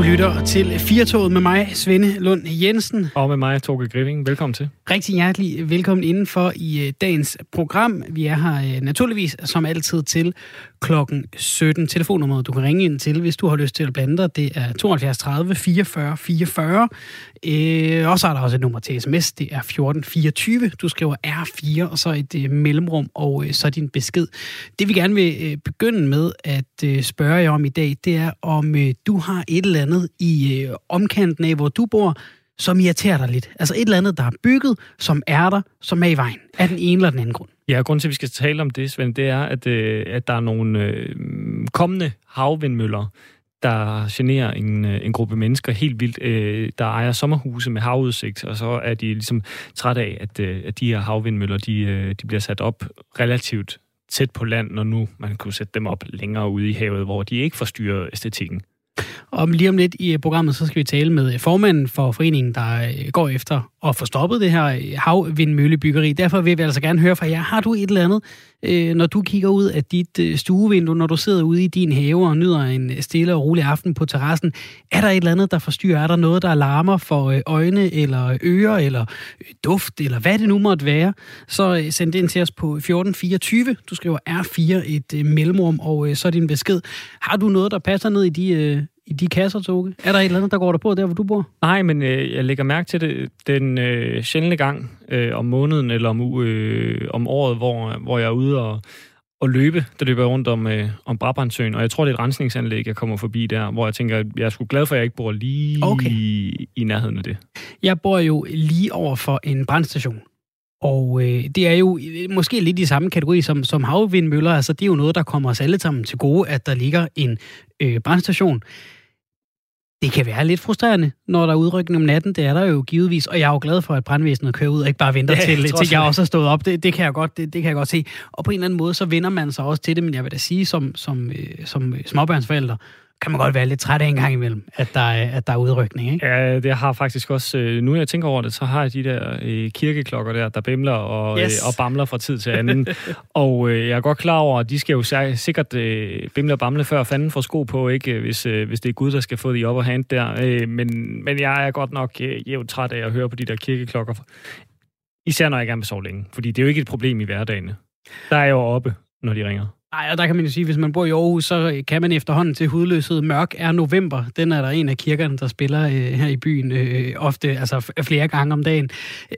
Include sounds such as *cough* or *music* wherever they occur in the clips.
Du lytter til Firtoget med mig, Svende Lund Jensen. Og med mig, Torge Griving. Velkommen til. Rigtig hjertelig velkommen indenfor i øh, dagens program. Vi er her øh, naturligvis som altid til klokken 17. Telefonnummeret, du kan ringe ind til, hvis du har lyst til at blande dig, det er 72 30 44 44. Øh, og så er der også et nummer til sms, det er 1424. Du skriver R4, og så et øh, mellemrum, og øh, så din besked. Det vi gerne vil øh, begynde med at øh, spørge jer om i dag, det er, om øh, du har et eller andet i øh, omkanten af, hvor du bor, som irriterer dig lidt. Altså et eller andet, der er bygget, som er der, som er i vejen. Af den ene eller den anden grund. Ja, grund til, at vi skal tale om det, Svend, det er, at, øh, at der er nogle øh, kommende havvindmøller, der generer en, øh, en gruppe mennesker helt vildt, øh, der ejer sommerhuse med havudsigt, og så er de ligesom træt af, at, øh, at de her havvindmøller, de, øh, de bliver sat op relativt tæt på land, når nu man kunne sætte dem op længere ude i havet, hvor de ikke forstyrrer æstetikken. Om lige om lidt i øh, programmet, så skal vi tale med øh, formanden for foreningen, der øh, går efter at få stoppet det her havvindmøllebyggeri. Derfor vil vi altså gerne høre fra jer. Har du et eller andet, øh, når du kigger ud af dit øh, stuevindue, når du sidder ude i din have og nyder en øh, stille og rolig aften på terrassen? Er der et eller andet, der forstyrrer? Er der noget, der larmer for øh, øjne eller ører eller duft, eller hvad det nu måtte være? Så send det ind til os på 1424. Du skriver R4 et mellemrum, og så din besked. Har du noget, der passer ned i de i de kasser, Toge? Er der et eller andet, der går der på der, hvor du bor? Nej, men øh, jeg lægger mærke til det den øh, sjældne gang øh, om måneden eller om, øh, om året, hvor, hvor jeg er ude og, og løbe. Der løber jeg rundt om, øh, om Brabandsøen, og jeg tror, det er et rensningsanlæg, jeg kommer forbi der, hvor jeg tænker, at jeg er sgu glad for, at jeg ikke bor lige okay. i, i nærheden af det. Jeg bor jo lige over for en brandstation. Og øh, det er jo måske lidt i samme kategori som, som havvindmøller. Altså, det er jo noget, der kommer os alle sammen til gode, at der ligger en øh, brandstation det kan være lidt frustrerende, når der er udrykning om natten. Det er der jo givetvis, og jeg er jo glad for, at brandvæsenet kører ud og ikke bare venter ja, til, til jeg også har stået op. Det, det, kan jeg godt, det, det kan jeg godt se. Og på en eller anden måde, så vender man sig også til det, men jeg vil da sige, som, som, øh, som småbørnsforældre, kan man godt være lidt træt af en gang imellem, at der er, at der er udrykning, ikke? Ja, det har faktisk også... Øh, nu jeg tænker over det, så har jeg de der øh, kirkeklokker der, der bimler og, øh, yes. øh, og bamler fra tid til anden. *laughs* og øh, jeg er godt klar over, at de skal jo sikkert øh, bimle og bamle, før fanden får sko på, ikke? Hvis, øh, hvis det er Gud, der skal få de op og hand der. Øh, men, men jeg er godt nok øh, jævnt træt af at høre på de der kirkeklokker. Især når jeg gerne vil sove længe, fordi det er jo ikke et problem i hverdagen. Der er jeg jo oppe, når de ringer. Ej, og der kan man jo sige, hvis man bor i Aarhus, så kan man efterhånden til hudløshed mørk er november. Den er der en af kirkerne, der spiller øh, her i byen øh, ofte, altså flere gange om dagen.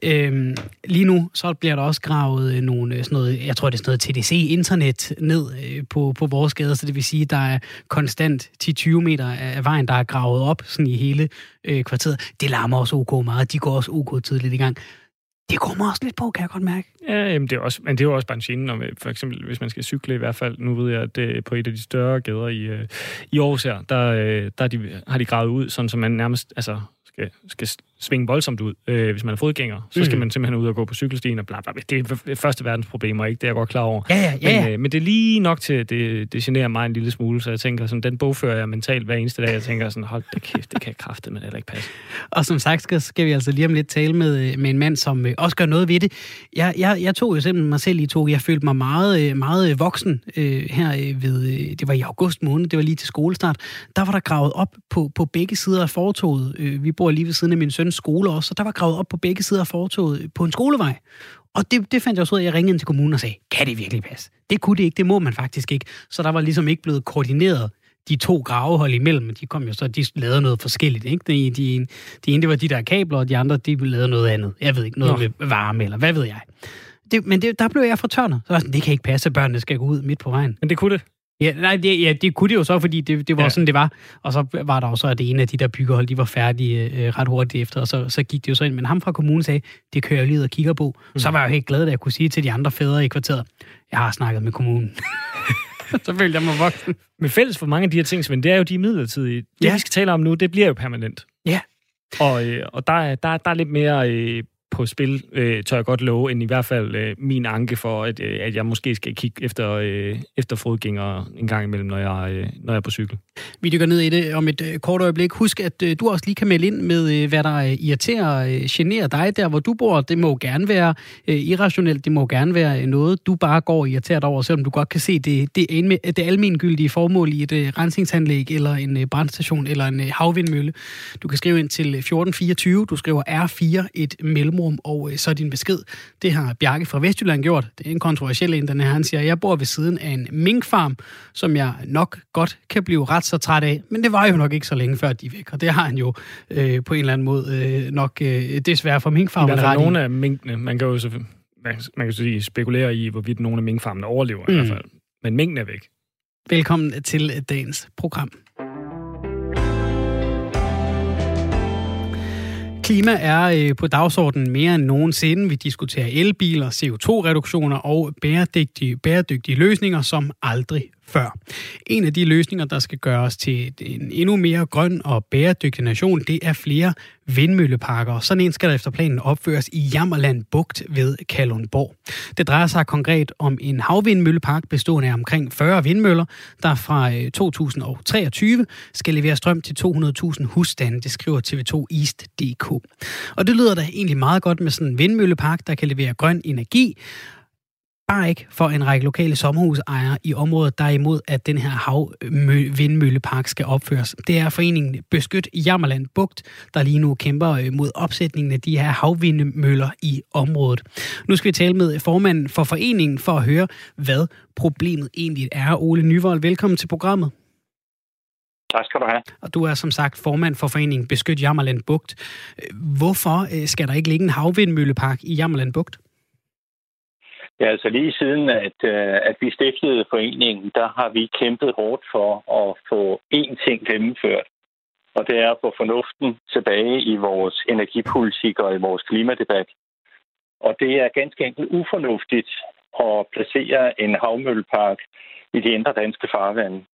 Øh, lige nu, så bliver der også gravet øh, nogle, øh, sådan noget, jeg tror det er sådan noget TDC-internet ned øh, på, på vores gader, så det vil sige, der er konstant 10-20 meter af vejen, der er gravet op sådan i hele øh, kvarteret. Det larmer også OK meget, de går også OK tidligt i gang. Det kommer også lidt på, kan jeg godt mærke. Ja, jamen det er også, men det er jo også benzinen, når for eksempel hvis man skal cykle i hvert fald. Nu ved jeg, at det på et af de større gader i, øh, i Aarhus her, der, øh, der de, har de gravet ud, sådan så man nærmest altså, skal, skal svinge voldsomt ud. Øh, hvis man er fodgænger, så skal mm. man simpelthen ud og gå på cykelstien og bla, bla, bla. Det er første verdens problemer, ikke? Det er jeg godt klar over. Ja, ja, ja. Men, øh, men det er lige nok til, det, det generer mig en lille smule, så jeg tænker, sådan, den bogfører jeg mentalt hver eneste dag. Jeg tænker sådan, hold da kæft, det kan kræfte, men det ikke passe. *laughs* Og som sagt skal, skal vi altså lige om lidt tale med, med en mand, som øh, også gør noget ved det. Jeg, jeg, jeg tog jo simpelthen mig selv i tog. Jeg følte mig meget, øh, meget voksen øh, her øh, ved, øh, det var i august måned, det var lige til skolestart. Der var der gravet op på, på begge sider af fortoget. Øh, vi bor lige ved siden af min søns skole også, så der var gravet op på begge sider af fortoget på en skolevej. Og det, det fandt jeg så ud af, at jeg ringede ind til kommunen og sagde, kan det virkelig passe? Det kunne det ikke, det må man faktisk ikke. Så der var ligesom ikke blevet koordineret de to gravehold imellem. De kom jo så, de lavede noget forskelligt. Ikke? De, de, de ene, det var de der kabler, og de andre, de lavede noget andet. Jeg ved ikke, noget Nå. med varme, eller hvad ved jeg. Det, men det, der blev jeg fortørnet. Så var sådan, det kan ikke passe, børnene skal gå ud midt på vejen. Men det kunne det. Ja, nej, det, ja, det kunne det jo så, fordi det, det var ja. sådan, det var. Og så var der jo så, at det ene af de der byggehold, de var færdige øh, ret hurtigt efter, og så, så gik det jo så ind. Men ham fra kommunen sagde, det kører jeg lige og kigger på. Mm. Så var jeg jo helt glad, at jeg kunne sige til de andre fædre i kvarteret, jeg har snakket med kommunen. *laughs* så følte jeg mig voksen. Men fælles for mange af de her ting, Svend, det er jo de midlertidige. Det, ja. vi skal tale om nu, det bliver jo permanent. Ja. Og, øh, og der, der, der er lidt mere... Øh, på spil, øh, tør jeg godt love, end i hvert fald øh, min anke for, at, øh, at jeg måske skal kigge efter, øh, efter fodgængere en gang imellem, når jeg, øh, når jeg er på cykel. Vi dykker ned i det om et øh, kort øjeblik. Husk, at øh, du også lige kan melde ind med, øh, hvad der øh, irriterer, øh, generer dig der, hvor du bor. Det må gerne være øh, irrationelt, det må gerne være øh, noget, du bare går irriteret over, selvom du godt kan se det, det, alme, det almengyldige formål i et øh, rensningsanlæg, eller en øh, brandstation, eller en øh, havvindmølle. Du kan skrive ind til øh, 1424, du skriver R4, et mellemrum, og øh, så er din besked. Det har Bjarke fra Vestjylland gjort. Det er en kontroversiel en, den her. Han siger, jeg bor ved siden af en minkfarm, som jeg nok godt kan blive ret så træt af, men det var jo nok ikke så længe før de er væk, og det har han jo øh, på en eller anden måde øh, nok øh, desværre for minkfarmen ret nogle af minkene, man kan jo så, man, man kan sige, spekulere i, hvorvidt nogle af minkfarmene overlever mm. i hvert fald. Men minken er væk. Velkommen til dagens program. Klima er øh, på dagsordenen mere end nogensinde. Vi diskuterer elbiler, CO2-reduktioner og bæredygtige, bæredygtige løsninger som aldrig før. En af de løsninger, der skal gøre os til en endnu mere grøn og bæredygtig nation, det er flere vindmølleparker. Sådan en skal der efter planen opføres i Jammerland Bugt ved Kalundborg. Det drejer sig konkret om en havvindmøllepark bestående af omkring 40 vindmøller, der fra øh, 2023 skal levere strøm til 200.000 husstande, det skriver TV2 East.dk. Og det lyder da egentlig meget godt med sådan en vindmøllepark, der kan levere grøn energi, bare ikke for en række lokale sommerhusejere i området, der er imod, at den her havvindmøllepark skal opføres. Det er foreningen Beskyt Jammerland Bugt, der lige nu kæmper øh, mod opsætningen af de her havvindmøller i området. Nu skal vi tale med formanden for foreningen for at høre, hvad problemet egentlig er. Ole Nyvold, velkommen til programmet. Tak skal du have. Og du er som sagt formand for foreningen Beskyt Jammerland Bugt. Hvorfor øh, skal der ikke ligge en havvindmøllepark i Jammerland Bugt? Ja, altså lige siden, at, øh, at vi stiftede foreningen, der har vi kæmpet hårdt for at få én ting gennemført. Og det er at få fornuften tilbage i vores energipolitik og i vores klimadebat. Og det er ganske enkelt ufornuftigt at placere en havmøllepark i de indre danske farvande.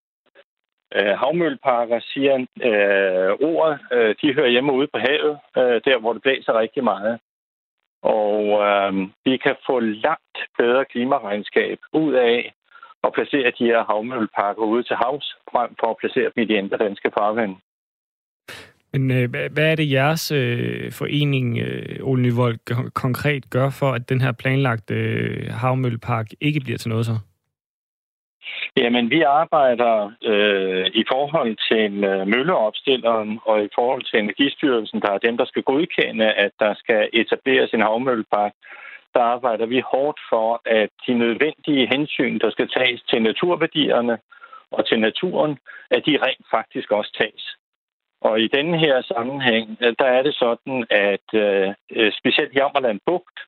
Øh, havmølleparker siger øh, ordet, øh, de hører hjemme ude på havet, øh, der hvor det blæser rigtig meget. Og øh, vi kan få langt bedre klimaregnskab ud af at placere de her havmølleparker ude til havs, frem for at placere dem i de indre danske farvande. Men øh, hvad er det, jeres øh, forening, øh, Ole Nyvold, konkret gør for, at den her planlagte øh, havmøllepark ikke bliver til noget så? Jamen, vi arbejder øh, i forhold til øh, mølleopstilleren og i forhold til Energistyrelsen, der er dem, der skal godkende, at der skal etableres en havmøllepark. Der arbejder vi hårdt for, at de nødvendige hensyn, der skal tages til naturværdierne og til naturen, at de rent faktisk også tages. Og i denne her sammenhæng, øh, der er det sådan, at øh, øh, specielt Jammerland Bugt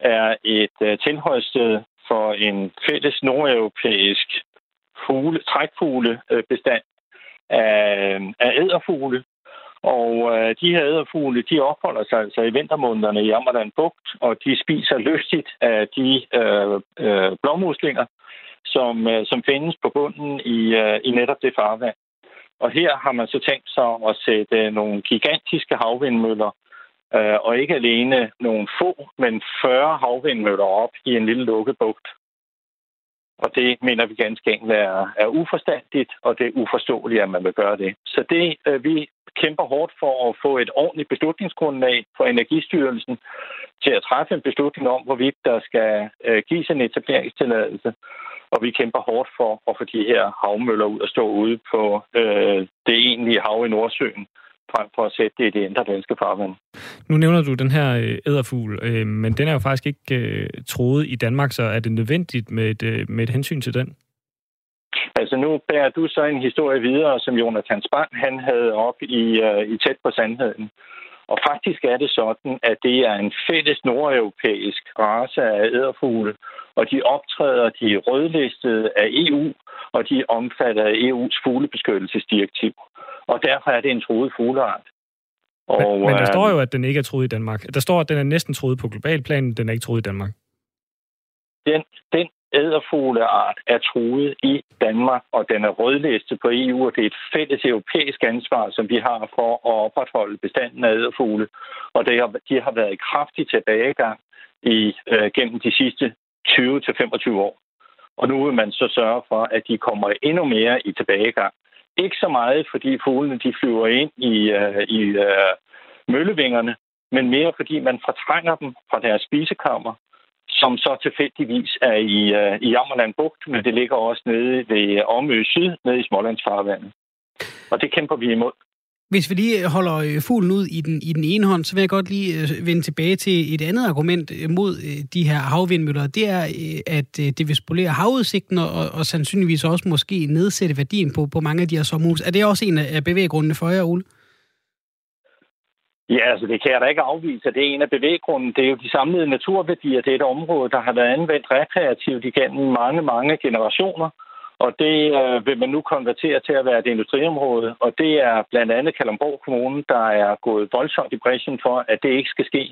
er et øh, tilholdssted for en fælles nordeuropæisk fugle, trækfuglebestand øh, af, af æderfugle. Og øh, de her æderfugle, de opholder sig altså i vintermånederne i Ammerland Bugt, og de spiser lystigt af de øh, øh, blåmuslinger, som, øh, som findes på bunden i, øh, i netop det farvand. Og her har man så tænkt sig at sætte nogle gigantiske havvindmøller, øh, og ikke alene nogle få, men 40 havvindmøller op i en lille lukket bugt. Og det mener vi ganske enkelt er, er uforstandigt, og det er uforståeligt, at man vil gøre det. Så det, øh, vi kæmper hårdt for at få et ordentligt beslutningsgrundlag for Energistyrelsen til at træffe en beslutning om, hvorvidt der skal øh, gives en etableringstilladelse. Og vi kæmper hårdt for at få de her havmøller ud og stå ude på øh, det egentlige hav i Nordsøen, frem for at sætte det i det indre danske farvand. Nu nævner du den her øh, æderfugl, øh, men den er jo faktisk ikke øh, troet i Danmark, så er det nødvendigt med et, øh, med et hensyn til den? Altså nu bærer du så en historie videre, som Jonathan Spang han havde op i, øh, i tæt på sandheden. Og faktisk er det sådan, at det er en fælles nordeuropæisk race af æderfugle, og de optræder, de er rødlistede af EU, og de er omfattet af EU's fuglebeskyttelsesdirektiv og derfor er det en troet fugleart. Og, men, men der øh, står jo, at den ikke er troet i Danmark. Der står, at den er næsten troet på global plan, den er ikke troet i Danmark. Den, den æderfugleart er truet i Danmark, og den er rødlistet på EU, og det er et fælles europæisk ansvar, som vi har for at opretholde bestanden af æderfugle. Og det har, de har været i kraftig tilbagegang i, øh, gennem de sidste 20-25 år. Og nu vil man så sørge for, at de kommer endnu mere i tilbagegang. Ikke så meget, fordi fuglene de flyver ind i, øh, i øh, møllevingerne, men mere fordi man fortrænger dem fra deres spisekammer, som så tilfældigvis er i, uh, i Jammerland Bugt, men det ligger også nede ved Omø Syd, nede i Smålandsfarvandet. Og det kæmper vi imod. Hvis vi lige øh, holder øh, fuglen ud i den, i den ene hånd, så vil jeg godt lige øh, vende tilbage til et andet argument mod de her havvindmøller. Det er, at det vil spolere havudsigten og, og sandsynligvis også måske nedsætte værdien på, på mange af de her sommerhus. Er det også en af bevæggrundene for jer, Ole? Ja, altså det kan jeg da ikke afvise. Det er en af bevæggrunden. Det er jo de samlede naturværdier. Det er et område, der har været anvendt rekreativt igennem mange, mange generationer. Og det øh, vil man nu konvertere til at være et industriområde. Og det er blandt andet Kalamborg Kommune, der er gået voldsomt i bræschen for, at det ikke skal ske.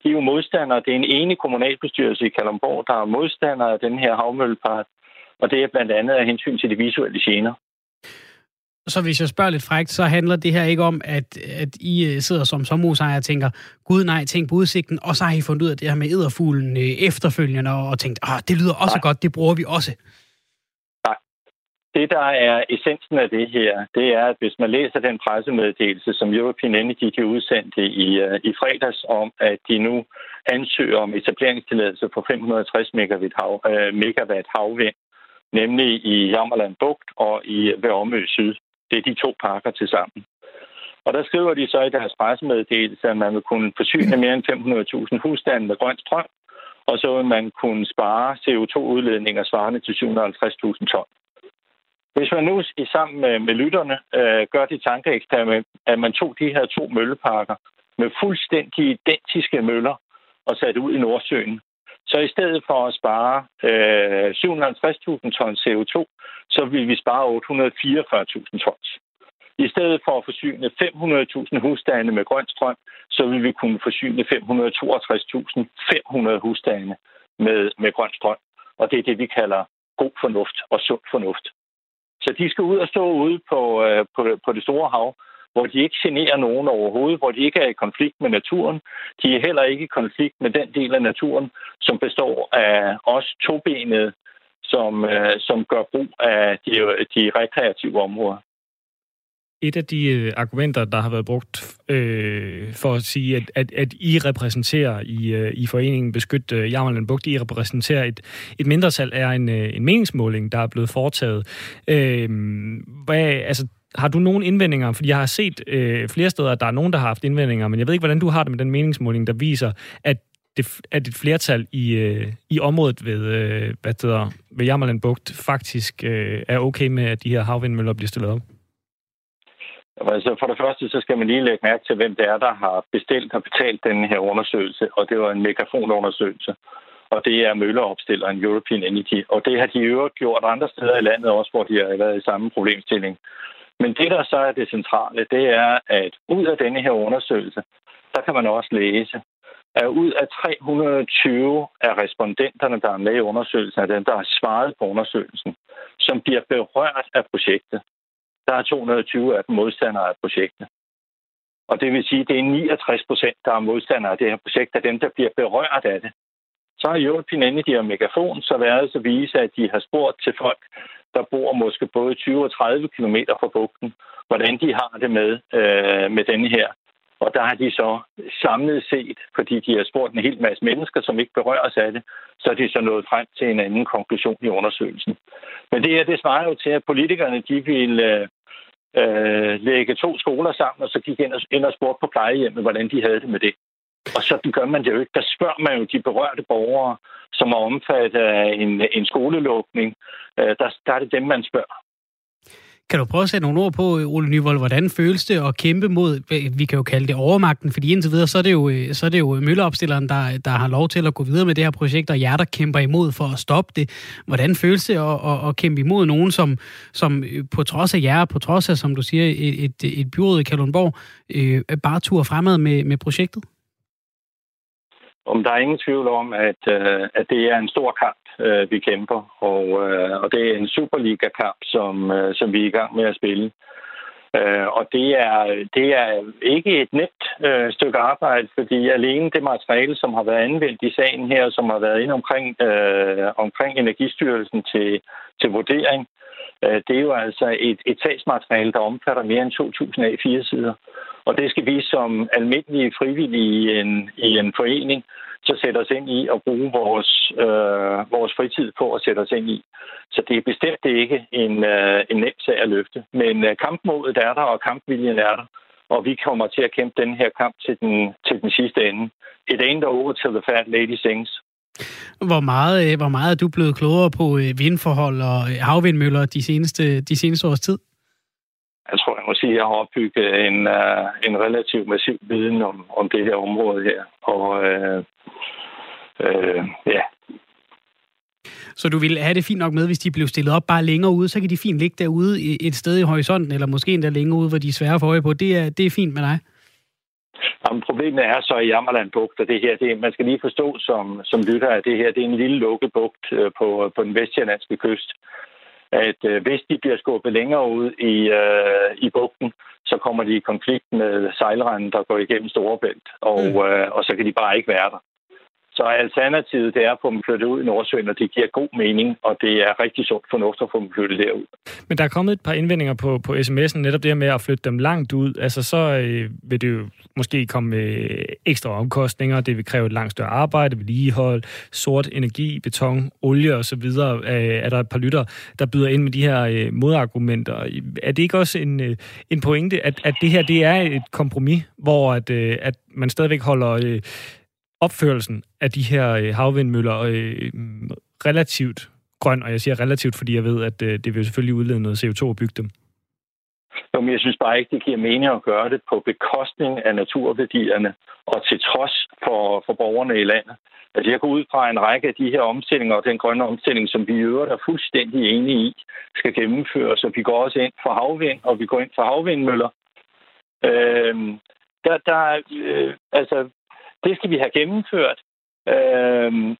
De er jo modstandere. Det er en enig kommunalbestyrelse i Kalamborg, der er modstandere af den her havmøllepark. Og det er blandt andet af hensyn til de visuelle gener. Så hvis jeg spørger lidt frækt, så handler det her ikke om, at, at I øh, sidder som sommerhusejer og tænker, gud nej, tænk på udsigten, og så har I fundet ud af det her med æderfuglen øh, efterfølgende og tænkt, ah, det lyder også nej. godt, det bruger vi også. Det, der er essensen af det her, det er, at hvis man læser den pressemeddelelse, som European Energy de udsendte i, uh, i fredags om, at de nu ansøger om etableringstilladelse på 560 megawatt, hav, uh, megawatt havvind, nemlig i Jammerland Bugt og i Værmø Syd. Det er de to parker til sammen. Og der skriver de så i deres pressemeddelelse, at man vil kunne forsyne mere end 500.000 husstande med grøn strøm, og så vil man kunne spare CO2-udledninger svarende til 750.000 ton. Hvis man nu i sammen med, med lytterne øh, gør det tankeeksperiment, at man tog de her to mølleparker med fuldstændig identiske møller og satte ud i Nordsøen, så i stedet for at spare øh, 750.000 tons CO2, så vil vi spare 844.000 tons. I stedet for at forsyne 500.000 husstande med grøn strøm, så vil vi kunne forsyne 562.500 husstande med, med grøn strøm. Og det er det, vi kalder god fornuft og sund fornuft. Så de skal ud og stå ude på, øh, på, på det store hav hvor de ikke generer nogen overhovedet, hvor de ikke er i konflikt med naturen. De er heller ikke i konflikt med den del af naturen, som består af os tobenede, som, øh, som gør brug af de, de rekreative områder. Et af de øh, argumenter, der har været brugt øh, for at sige, at, at, at I repræsenterer i, øh, i foreningen Beskyt øh, Jammerland Bugt, I repræsenterer et, et mindretal, er en, øh, en meningsmåling, der er blevet foretaget. Øh, hvad, altså, har du nogen indvendinger? Fordi jeg har set øh, flere steder, at der er nogen, der har haft indvendinger, men jeg ved ikke, hvordan du har det med den meningsmåling, der viser, at det, at et flertal i, øh, i området ved, øh, hvad det hedder, ved Jammerland Bugt faktisk øh, er okay med, at de her havvindmøller bliver stillet op? Altså for det første, så skal man lige lægge mærke til, hvem det er, der har bestilt og betalt den her undersøgelse, og det var en megafonundersøgelse. Og det er mølleopstilleren European Energy. Og det har de i øvrigt gjort andre steder i landet også, hvor de har været i samme problemstilling. Men det, der så er det centrale, det er, at ud af denne her undersøgelse, der kan man også læse, at ud af 320 af respondenterne, der er med i undersøgelsen, af dem, der har svaret på undersøgelsen, som bliver berørt af projektet, der er 220 af dem modstandere af projektet. Og det vil sige, at det er 69 procent, der er modstandere af det her projekt, af dem, der bliver berørt af det. Så har European Energy og Megafon så været så vise, at de har spurgt til folk, der bor måske både 20 og 30 km fra bugten, hvordan de har det med, øh, med denne her. Og der har de så samlet set, fordi de har spurgt en hel masse mennesker, som ikke berøres af det, så er de så nået frem til en anden konklusion i undersøgelsen. Men det her, det svarer jo til, at politikerne de vil øh, øh, lægge to skoler sammen, og så gik ind og, ind og spurgte på plejehjemmet, hvordan de havde det med det. Og sådan gør man det jo ikke. Der spørger man jo de berørte borgere, som er omfattet af en, en skolelukning. Øh, der, der er det dem, man spørger. Kan du prøve at sætte nogle ord på, Ole Nyvold, hvordan føles det at kæmpe mod, vi kan jo kalde det overmagten, fordi indtil videre, så er det jo, øh, så er det jo mølleopstilleren, der, der har lov til at gå videre med det her projekt, og jer, der kæmper imod for at stoppe det. Hvordan føles det at, at, at kæmpe imod nogen, som, som øh, på trods af jer, på trods af, som du siger, et, et, et byråd i Kalundborg, øh, bare turer fremad med, med projektet? Om der er ingen tvivl om, at, øh, at det er en stor kamp øh, vi kæmper, og, øh, og det er en Superliga-kamp, som, øh, som vi er i gang med at spille. Øh, og det er, det er ikke et nemt øh, stykke arbejde, fordi alene det materiale, som har været anvendt i sagen her, som har været inde omkring, øh, omkring Energistyrelsen til, til vurdering, øh, det er jo altså et, et sagsmateriale, der omfatter mere end 2.000 A4-sider. Og det skal vi som almindelige frivillige i en, i en forening så sætte os ind i at bruge vores, øh, vores fritid på at sætte os ind i. Så det er bestemt ikke en, øh, en nem sag at løfte. Men øh, kampmodet er der, og kampviljen er der. Og vi kommer til at kæmpe den her kamp til den, til den sidste ende. It ain't over till the fat lady sings. Hvor meget, øh, hvor meget er du blevet klogere på øh, vindforhold og øh, havvindmøller de seneste, de seneste års tid? Jeg tror, jeg må sige, at jeg har opbygget en, uh, en relativt massiv viden om, om det her område her. Og uh, uh, ja. Så du ville have det fint nok med, hvis de blev stillet op bare længere ude, så kan de fint ligge derude et sted i horisonten, eller måske endda længere ude, hvor de er svære for øje på. Det er, det er fint med dig? Jamen, problemet er så i Jammerland Bugt, og det her, det, man skal lige forstå som, som lytter, at det her det er en lille lukket bugt på, på den vestjyllandske kyst at øh, hvis de bliver skubbet længere ud i, øh, i bugten, så kommer de i konflikt med sejlrenden, der går igennem Storebælt, og, mm. øh, og så kan de bare ikke være der. Så alternativet det er at få dem flyttet ud i Nordsøen, og det giver god mening, og det er rigtig sundt fornuft at få dem flyttet derud. Men der er kommet et par indvendinger på, på sms'en, netop det med at flytte dem langt ud. Altså så øh, vil det jo måske komme med ekstra omkostninger, det vil kræve et langt større arbejde, vedligehold, sort energi, beton, olie osv. Øh, er der et par lytter, der byder ind med de her øh, modargumenter. Er det ikke også en, øh, en pointe, at, at det her det er et kompromis, hvor at, øh, at man stadigvæk holder... Øh, opførelsen af de her øh, havvindmøller øh, relativt grøn, og jeg siger relativt, fordi jeg ved, at øh, det vil selvfølgelig udlede noget CO2 at bygge dem. Jo, men jeg synes bare ikke, det giver mening at gøre det på bekostning af naturværdierne og til trods for, for borgerne i landet. Altså, jeg går ud fra en række af de her omstillinger og den grønne omstilling, som vi i øvrigt er fuldstændig enige i, skal gennemføres. Og vi går også ind for havvind, og vi går ind for havvindmøller. Øh, der, der, øh, altså, det skal vi have gennemført. Øhm,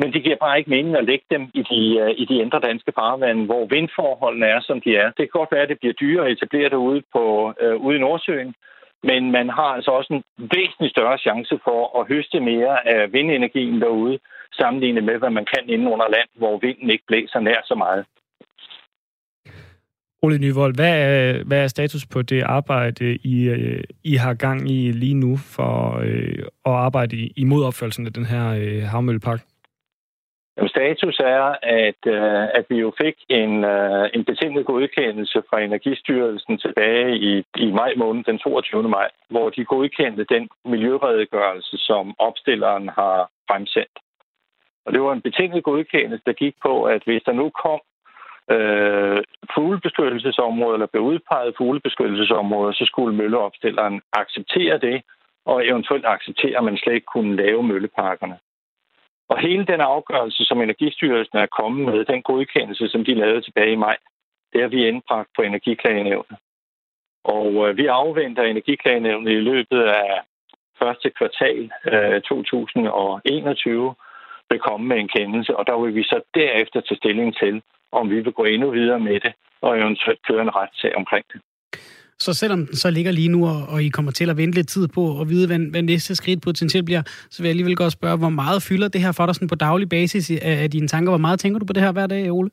men det giver bare ikke mening at lægge dem i de, øh, i de indre danske farvande, hvor vindforholdene er, som de er. Det kan godt være, at det bliver dyrere at etablere det ude, på, øh, ude i Nordsøen, men man har altså også en væsentlig større chance for at høste mere af vindenergien derude, sammenlignet med, hvad man kan inde under land, hvor vinden ikke blæser nær så meget. Ole Nyvold, hvad er, hvad er status på det arbejde, I, I har gang i lige nu for øh, at arbejde imod opførelsen af den her øh, havmøllepark? Status er, at, øh, at vi jo fik en, øh, en betinget godkendelse fra Energistyrelsen tilbage i, i maj måned, den 22. maj, hvor de godkendte den miljøredegørelse, som opstilleren har fremsendt. Og det var en betinget godkendelse, der gik på, at hvis der nu kom øh, fuglebeskyttelsesområder, eller blev udpeget fuglebeskyttelsesområder, så skulle mølleopstilleren acceptere det, og eventuelt acceptere, at man slet ikke kunne lave mølleparkerne. Og hele den afgørelse, som Energistyrelsen er kommet med, den godkendelse, som de lavede tilbage i maj, det har vi indbragt på Energiklagenævnet. Og øh, vi afventer Energiklagenævnet i løbet af første kvartal øh, 2021 vil komme med en kendelse, og der vil vi så derefter tage stilling til, om vi vil gå endnu videre med det, og eventuelt køre en retssag omkring det. Så selvom den så ligger lige nu, og I kommer til at vente lidt tid på at vide, hvad, hvad næste skridt potentielt bliver, så vil jeg alligevel godt spørge, hvor meget fylder det her for dig sådan på daglig basis af dine tanker? Hvor meget tænker du på det her hver dag, Ole?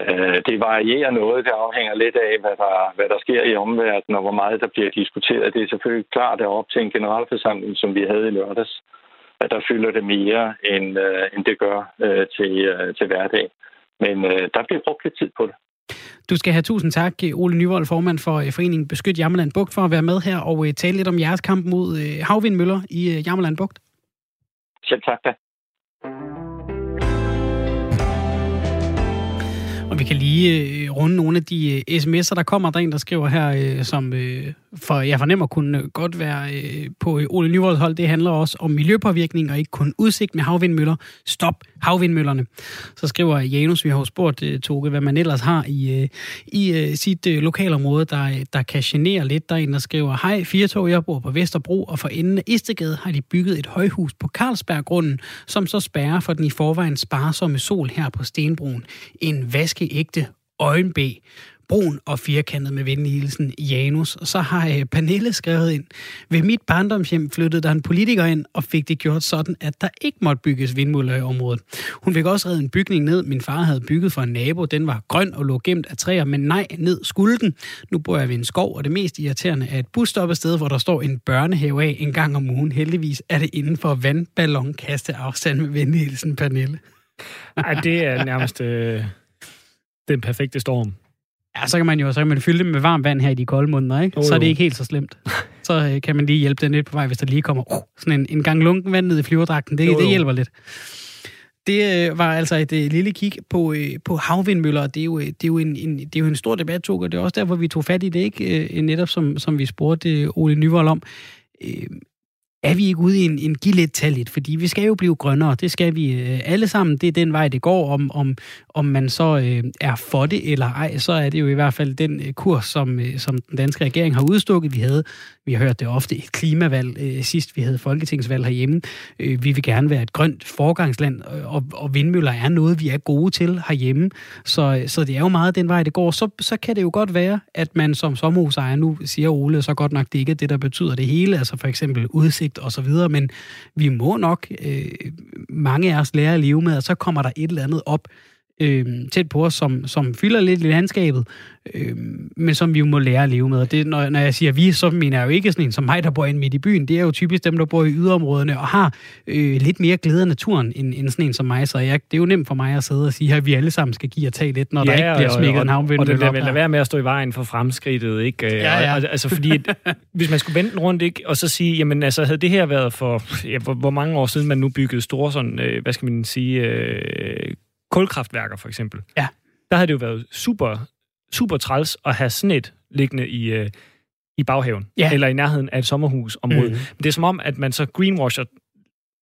Øh, det varierer noget. Det afhænger lidt af, hvad der, hvad der sker i omverdenen, og hvor meget der bliver diskuteret. Det er selvfølgelig klart, at op til en generalforsamling, som vi havde i lørdags, at der fylder det mere, end, øh, end det gør øh, til, øh, til hverdag. Men øh, der bliver brugt lidt tid på det. Du skal have tusind tak, Ole Nyvold, formand for øh, Foreningen Beskyt Jammerland Bugt, for at være med her og øh, tale lidt om jeres kamp mod havvindmøller i Jammerland Bugt. Selv tak da. Og vi kan lige øh, runde nogle af de øh, sms'er, der kommer. Der er en, der skriver her, øh, som øh, for jeg fornemmer kunne øh, godt være øh, på øh, Ole Nyvolds hold. Det handler også om miljøpåvirkning og ikke kun udsigt med havvindmøller. Stop havvindmøllerne. Så skriver Janus, vi har jo spurgt øh, Toge, hvad man ellers har i, øh, i øh, sit øh, lokalområde, der, der kan genere lidt. Der er en, der skriver, hej, fire tog, jeg bor på Vesterbro, og for enden af Istegade har de bygget et højhus på Carlsberggrunden, som så spærrer for den i forvejen sparsomme sol her på Stenbroen. En vaskeægte øjenbæ brun og firkantet med venlig hilsen Janus. Og så har øh, Pernille skrevet ind, ved mit barndomshjem flyttede der en politiker ind og fik det gjort sådan, at der ikke måtte bygges vindmøller i området. Hun fik også reddet en bygning ned, min far havde bygget for en nabo. Den var grøn og lå gemt af træer, men nej, ned skulle den. Nu bor jeg ved en skov, og det mest irriterende er et busstoppested, hvor der står en børnehave af en gang om ugen. Heldigvis er det inden for vandballonkaste afstand med venlig hilsen Pernille. Ej, det er nærmest øh, den perfekte storm. Ja, så kan man jo så kan man fylde det med varmt vand her i de kolde måneder, ikke? Oh, så er det ikke helt så slemt. Så øh, kan man lige hjælpe den lidt på vej, hvis der lige kommer uh, sådan en, en gang lunken vand ned i flyverdragten. Det, jo, jo. det hjælper lidt. Det øh, var altså et øh, lille kig på, øh, på havvindmøller. Det er jo, øh, det er jo, en, en, det er jo en stor debat, Tog, og det er også derfor, vi tog fat i det, ikke? Øh, netop som, som vi spurgte øh, Ole Nyvold om. Øh, er vi ikke ude i en, en giv lidt talligt, fordi vi skal jo blive grønnere, det skal vi øh, alle sammen, det er den vej, det går, om, om, om man så øh, er for det eller ej, så er det jo i hvert fald den øh, kurs, som, øh, som den danske regering har udstukket. Vi havde, vi har hørt det ofte, et klimavalg øh, sidst, vi havde folketingsvalg herhjemme. Øh, vi vil gerne være et grønt forgangsland, øh, og, og vindmøller er noget, vi er gode til herhjemme, så, øh, så det er jo meget den vej, det går. Så, så kan det jo godt være, at man som sommerhusejer, nu siger Ole så godt nok, det ikke er det, der betyder det hele, altså for eksempel udsigt og så videre, men vi må nok, øh, mange af os lære at leve med, og så kommer der et eller andet op, øh, tæt på os, som, som fylder lidt i landskabet, øh, men som vi jo må lære at leve med. Det, når, når jeg siger vi, så mener jeg jo ikke sådan en som mig, der bor inde midt i byen. Det er jo typisk dem, der bor i yderområderne og har øh, lidt mere glæde af naturen, end, end sådan en som mig. Så jeg, det er jo nemt for mig at sidde og sige, at vi alle sammen skal give og tage lidt, når ja, der ikke bliver smækket en havnvind. Og det bliver vel være med at stå i vejen for fremskridtet, ikke? Ja, ja. Og, altså, fordi *laughs* hvis man skulle vente rundt, ikke? Og så sige, jamen altså, havde det her været for, ja, hvor, hvor mange år siden man nu byggede store sådan, øh, hvad skal man sige, øh, kulkraftværker for eksempel. Ja. Der havde det jo været super, super træls at have sådan et liggende i, øh, i baghaven. Ja. Eller i nærheden af et sommerhusområde. Mm. Men det er som om, at man så greenwasher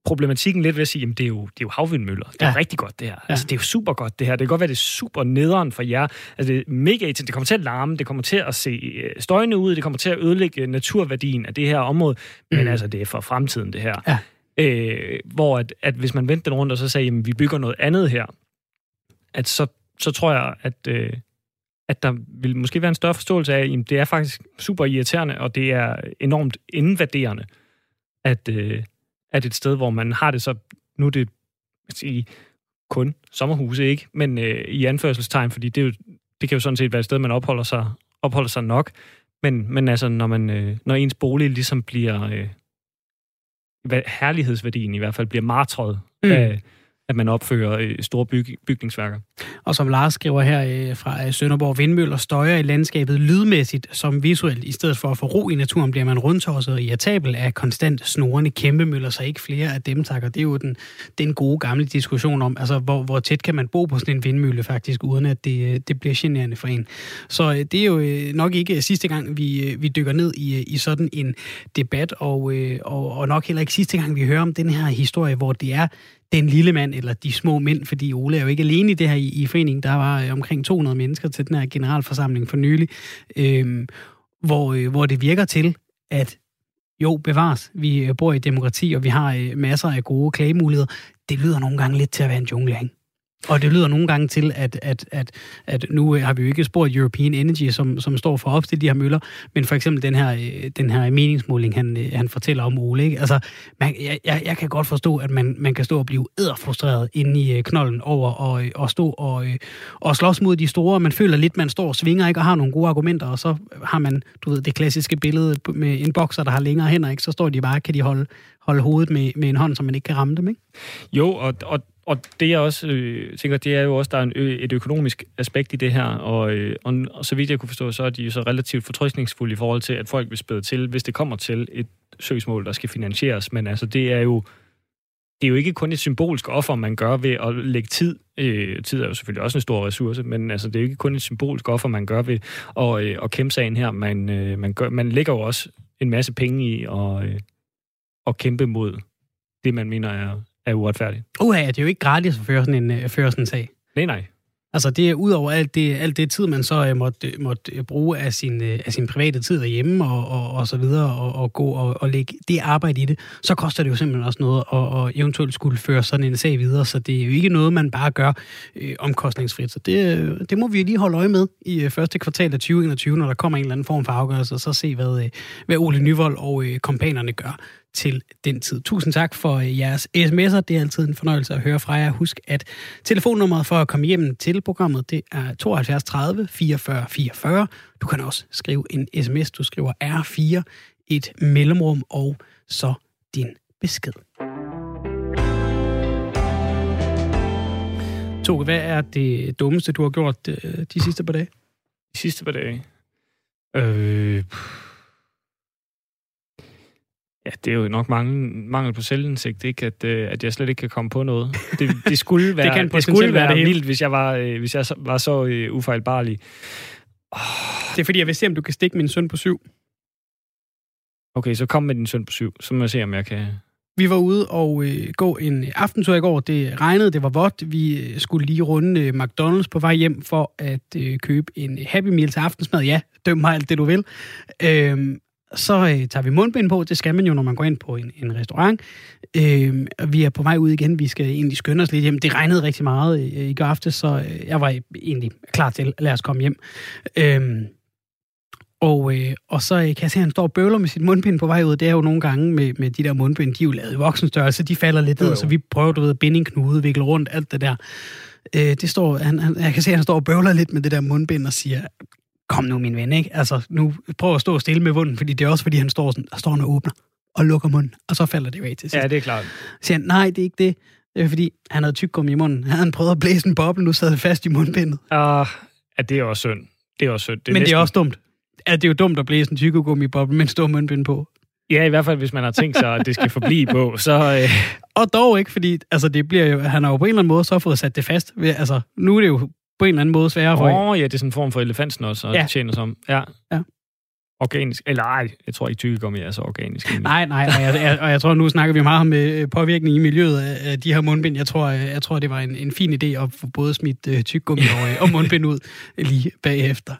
problematikken lidt ved at sige, jamen det er jo, det er jo havvindmøller. Det er ja. rigtig godt, det her. Ja. Altså, det er jo super godt, det her. Det kan godt være, det er super nederen for jer. Altså, det er mega Det kommer til at larme, det kommer til at se øh, støjende ud, det kommer til at ødelægge naturværdien af det her område. Men mm. altså, det er for fremtiden, det her. Ja. Øh, hvor at, at hvis man vendte den rundt og så sagde, jamen vi bygger noget andet her, at så, så tror jeg, at, øh, at der vil måske være en større forståelse af, at det er faktisk super irriterende, og det er enormt invaderende, at, øh, at et sted, hvor man har det så, nu er det sige, kun sommerhuse, ikke? Men øh, i anførselstegn, fordi det, er jo, det kan jo sådan set være et sted, man opholder sig, opholder sig nok. Men, men altså, når, man, øh, når ens bolig ligesom bliver... Øh, herlighedsværdien i hvert fald bliver martret mm. af, at man opfører øh, store byg, bygningsværker. Og som Lars skriver her øh, fra øh, Sønderborg, vindmøller støjer i landskabet lydmæssigt som visuelt. I stedet for at få ro i naturen, bliver man rundtosset og irritabel af konstant snorende kæmpemøller, så ikke flere af dem takker. Det er jo den, den gode gamle diskussion om, altså hvor, hvor tæt kan man bo på sådan en vindmølle faktisk, uden at det, øh, det bliver generende for en. Så øh, det er jo nok ikke sidste gang, vi, vi dykker ned i, i sådan en debat, og, og, og nok heller ikke sidste gang, vi hører om den her historie, hvor det er den lille mand, eller de små mænd, fordi Ole er jo ikke alene i det her i, i foreningen. Der var øh, omkring 200 mennesker til den her generalforsamling for nylig, øh, hvor, øh, hvor det virker til, at jo, bevares, vi øh, bor i demokrati, og vi har øh, masser af gode klagemuligheder. Det lyder nogle gange lidt til at være en jungle, ikke? Og det lyder nogle gange til, at, at, at, at nu øh, har vi jo ikke spurgt European Energy, som, som står for at opstille de her møller, men for eksempel den her, øh, den her meningsmåling, han, øh, han fortæller om Ole. Ikke? Altså, man, jeg, jeg kan godt forstå, at man, man kan stå og blive æderfrustreret inde i knollen knolden over og, og stå og, og slås mod de store. Man føler lidt, man står og svinger ikke og har nogle gode argumenter, og så har man, du ved, det klassiske billede med en bokser, der har længere hænder, ikke? så står de bare, kan de holde, holde hovedet med, med en hånd, så man ikke kan ramme dem. Ikke? Jo, og, og og det jeg også øh, tænker, det er jo også, der er en, et økonomisk aspekt i det her, og, øh, og, og så vidt jeg kunne forstå, så er de jo så relativt fortrystningsfulde i forhold til, at folk vil spæde til, hvis det kommer til et søgsmål, der skal finansieres. Men altså, det er jo det er jo ikke kun et symbolsk offer, man gør ved at lægge tid. Øh, tid er jo selvfølgelig også en stor ressource, men altså, det er jo ikke kun et symbolsk offer, man gør ved at, øh, at kæmpe sagen her. Man, øh, man, gør, man lægger jo også en masse penge i at, øh, at kæmpe mod det, man mener er, er uretfærdigt. Uha, det er jo ikke gratis at føre sådan en, at føre sådan en sag. Nej, nej. Altså det er ud over alt det, alt det tid, man så uh, måtte, måtte bruge af sin, uh, af sin private tid derhjemme og, og, og så videre, og, og gå og, og lægge det arbejde i det, så koster det jo simpelthen også noget at, og eventuelt skulle føre sådan en sag videre, så det er jo ikke noget, man bare gør uh, omkostningsfrit. Så det, det må vi lige holde øje med i uh, første kvartal af 2021, når der kommer en eller anden form for afgørelse, og så se, hvad, uh, hvad Ole Nyvold og uh, kompanerne gør til den tid. Tusind tak for øh, jeres sms'er. Det er altid en fornøjelse at høre fra jer. Husk, at telefonnummeret for at komme hjem til programmet, det er 72 30 44 44. Du kan også skrive en sms. Du skriver R4, et mellemrum og så din besked. Toge, hvad er det dummeste, du har gjort øh, de sidste par dage? De sidste par dage? Øh... Ja, det er jo nok mange, mangel på selvindsigt, ikke? At, øh, at jeg slet ikke kan komme på noget. Det, det skulle *laughs* være, det, kan det skulle være det vildt, hvis jeg var, øh, hvis jeg var så øh, ufejlbarlig. Oh. Det er fordi, jeg vil se, om du kan stikke min søn på syv. Okay, så kom med din søn på syv. Så må jeg se, om jeg kan... Vi var ude og øh, gå en aftentur i går. Det regnede, det var vådt. Vi øh, skulle lige runde øh, McDonald's på vej hjem for at øh, købe en Happy Meal til aftensmad. Ja, døm mig alt det, du vil. Øh, så øh, tager vi mundbind på. Det skal man jo, når man går ind på en, en restaurant. Øh, vi er på vej ud igen. Vi skal egentlig skynde os lidt hjem. Det regnede rigtig meget øh, i går aftes, så øh, jeg var egentlig klar til, lad os komme hjem. Øh, og, øh, og så øh, kan jeg se, at han står og bøvler med sit mundbind på vej ud. Det er jo nogle gange med, med de der mundbind, de er jo lavet i voksenstørrelse, de falder lidt ned, så vi prøver, du ved, at binde en knude, vikle rundt, alt det der. Øh, det står, han, han, jeg kan se, at han står og bøvler lidt med det der mundbind og siger, kom nu, min ven, ikke? Altså, nu prøv at stå stille med munden, fordi det er også, fordi han står, sådan, står og åbner og lukker munden, og så falder det jo af til sidst. Ja, det er klart. Så siger han, nej, det er ikke det. Det er fordi, han havde tyggegummi i munden. *laughs* Han havde prøvet at blæse en boble, nu sad det fast i mundbindet. Uh, ja, det er også synd. Det er også synd. Det er Men næsten... det er også dumt. Ja, det er jo dumt at blæse en tyggegummi i boble, men stå mundbind på. Ja, i hvert fald, hvis man har tænkt sig, at det skal forblive på, så... Øh... Og dog ikke, fordi altså, det bliver jo, han har jo på en eller anden måde så fået sat det fast. Altså, nu er det jo på en eller anden måde sværere for Åh, oh, ja, det er sådan en form for elefantsen også, og ja. det tjener som. Ja. ja. Organisk. Eller ej, jeg tror ikke tykkegummi er så organisk. Egentlig. Nej, nej, og jeg, jeg, og jeg tror, nu snakker vi meget om øh, påvirkning i miljøet af de her mundbind. Jeg tror, jeg, jeg tror det var en, en fin idé at få både smidt uh, tykkegummi og, og mundbind ud lige bagefter.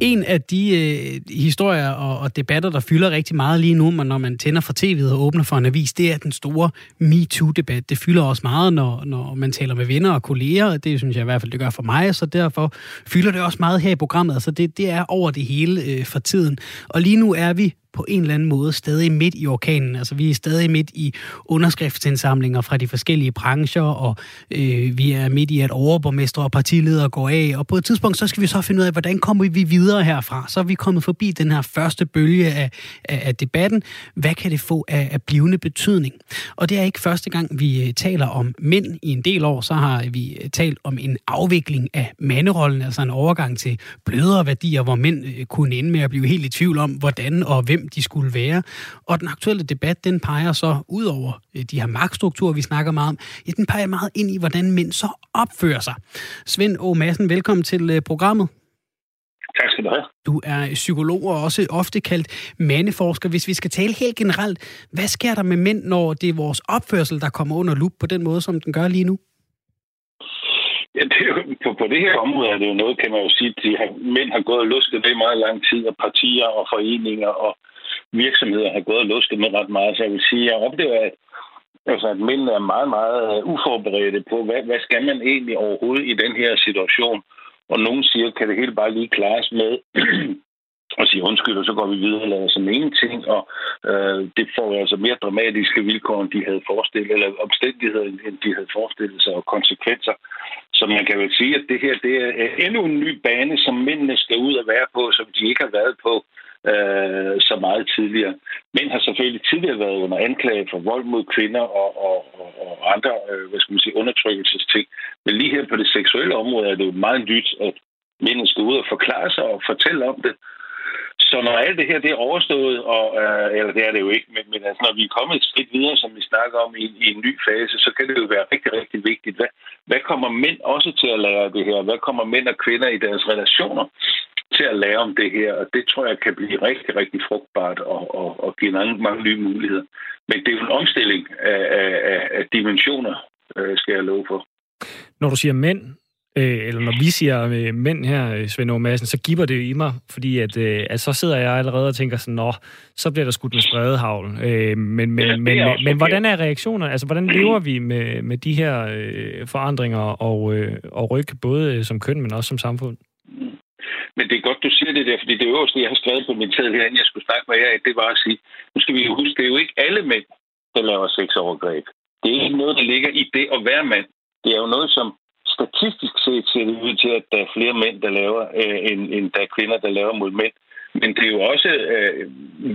En af de øh, historier og, og debatter, der fylder rigtig meget lige nu, når man tænder for tv'et og åbner for en avis, det er den store MeToo-debat. Det fylder også meget, når, når man taler med venner og kolleger. Det synes jeg i hvert fald, det gør for mig, så derfor fylder det også meget her i programmet. Altså det, det er over det hele øh, for tiden. Og lige nu er vi på en eller anden måde stadig midt i orkanen. Altså vi er stadig midt i underskriftsindsamlinger fra de forskellige brancher, og øh, vi er midt i, at overborgmestre og partiledere går af, og på et tidspunkt så skal vi så finde ud af, hvordan kommer vi videre herfra. Så er vi kommet forbi den her første bølge af, af, af debatten. Hvad kan det få af, af blivende betydning? Og det er ikke første gang, vi øh, taler om mænd. I en del år, så har vi øh, talt om en afvikling af manderollen, altså en overgang til blødere værdier, hvor mænd øh, kunne ende med at blive helt i tvivl om, hvordan og hvem hvem de skulle være. Og den aktuelle debat, den peger så ud over øh, de her magtstrukturer, vi snakker meget om, ja, den peger meget ind i, hvordan mænd så opfører sig. Svend Å. Madsen, velkommen til øh, programmet. Tak skal du have. Du er psykolog og også ofte kaldt mandeforsker. Hvis vi skal tale helt generelt, hvad sker der med mænd, når det er vores opførsel, der kommer under lup på den måde, som den gør lige nu? Ja, det er jo, på, på det her område er det jo noget, kan man jo sige, at de har, mænd har gået og lusket det i meget lang tid, og partier og foreninger og virksomheder har gået og lusket med ret meget. Så jeg vil sige, at jeg oplever, at, altså, at mændene er meget, meget øh, uforberedte på, hvad, hvad skal man egentlig overhovedet i den her situation? Og nogen siger, kan det hele bare lige klares med *clears throat* og sige undskyld, og så går vi videre og lader som ingenting, og øh, det får altså mere dramatiske vilkår, end de havde forestillet, eller omstændigheder, end de havde forestillet sig, og konsekvenser. Så man kan vel sige, at det her det er endnu en ny bane, som mændene skal ud og være på, som de ikke har været på øh, så meget tidligere. Mænd har selvfølgelig tidligere været under anklage for vold mod kvinder og, og, og, og andre øh, hvad skal man sige, undertrykkelsesting. Men lige her på det seksuelle område er det jo meget nyt, at mændene skal ud og forklare sig og fortælle om det. Så når alt det her det er overstået, og, øh, eller det er det jo ikke, men, men altså, når vi er kommet et skridt videre, som vi snakker om i, i en ny fase, så kan det jo være rigtig, rigtig vigtigt. Hvad, hvad kommer mænd også til at lære af det her? Hvad kommer mænd og kvinder i deres relationer til at lære om det her? Og det tror jeg kan blive rigtig, rigtig frugtbart og, og, og give mange, mange nye muligheder. Men det er jo en omstilling af, af, af dimensioner, øh, skal jeg love for. Når du siger mænd, øh, eller når vi siger øh, mænd her, øh, Svend Aage Madsen, så giver det i mig, fordi at, øh, at så sidder jeg allerede og tænker sådan, nå, så bliver der skudt med spredehavl. Øh, men men, ja, men, men, men hvordan er reaktionerne? Altså, hvordan lever vi med, med de her øh, forandringer og, øh, og ryg, både som køn, men også som samfund? Men det er godt, du siger det der, fordi det øverste, jeg har skrevet på min tid herinde, jeg skulle snakke med jer det var at sige, nu skal vi jo huske, det er jo ikke alle mænd, der laver sexovergreb. Det er ikke noget, der ligger i det at være mand. Det er jo noget, som statistisk set ser det ud til, at der er flere mænd, der laver, øh, end, end der er kvinder, der laver mod mænd. Men det er jo også øh,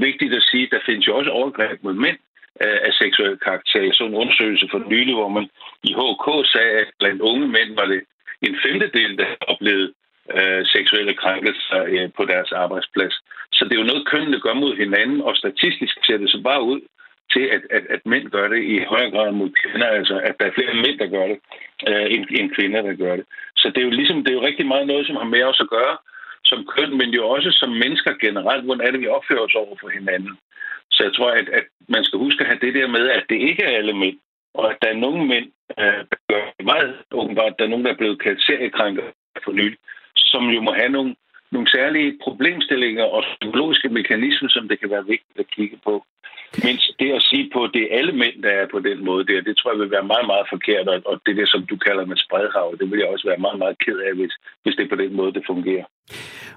vigtigt at sige, at der findes jo også overgreb mod mænd øh, af seksuel karakter. Jeg så en undersøgelse for nylig, hvor man i HK sagde, at blandt unge mænd var det en femtedel, der oplevede øh, seksuelle krænkelser øh, på deres arbejdsplads. Så det er jo noget, kønnene gør mod hinanden, og statistisk ser det så bare ud til, at, at, at mænd gør det i højere grad mod kvinder, altså at der er flere mænd, der gør det, øh, end, end kvinder, der gør det. Så det er jo ligesom, det er jo rigtig meget noget, som har med os at gøre som køn, men jo også som mennesker generelt, hvordan er det, vi opfører os over for hinanden. Så jeg tror, at, at man skal huske at have det der med, at det ikke er alle mænd, og at der er nogle mænd, øh, der gør meget åbenbart, der er nogen, der er blevet kaldt seriekrænker for nylig, som jo må have nogle, nogle særlige problemstillinger og psykologiske mekanismer, som det kan være vigtigt at kigge på. Mens det at sige på, at det er alle mænd, der er på den måde der, det tror jeg vil være meget, meget forkert. Og det er det, som du kalder med spredhav, det vil jeg også være meget, meget ked af, hvis, hvis det er på den måde, det fungerer.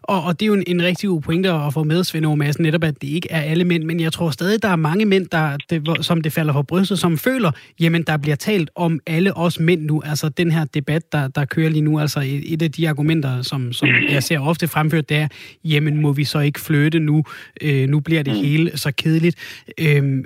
Og, og det er jo en, en rigtig god pointe at få med, Svend Madsen, netop at det ikke er alle mænd, men jeg tror stadig, der er mange mænd, der, det, som det falder for brystet, som føler, jamen der bliver talt om alle os mænd nu, altså den her debat, der, der kører lige nu, altså et, et af de argumenter, som, som jeg ser ofte fremført, det er, jamen må vi så ikke flytte nu, øh, nu bliver det mm. hele så kedeligt. Øh,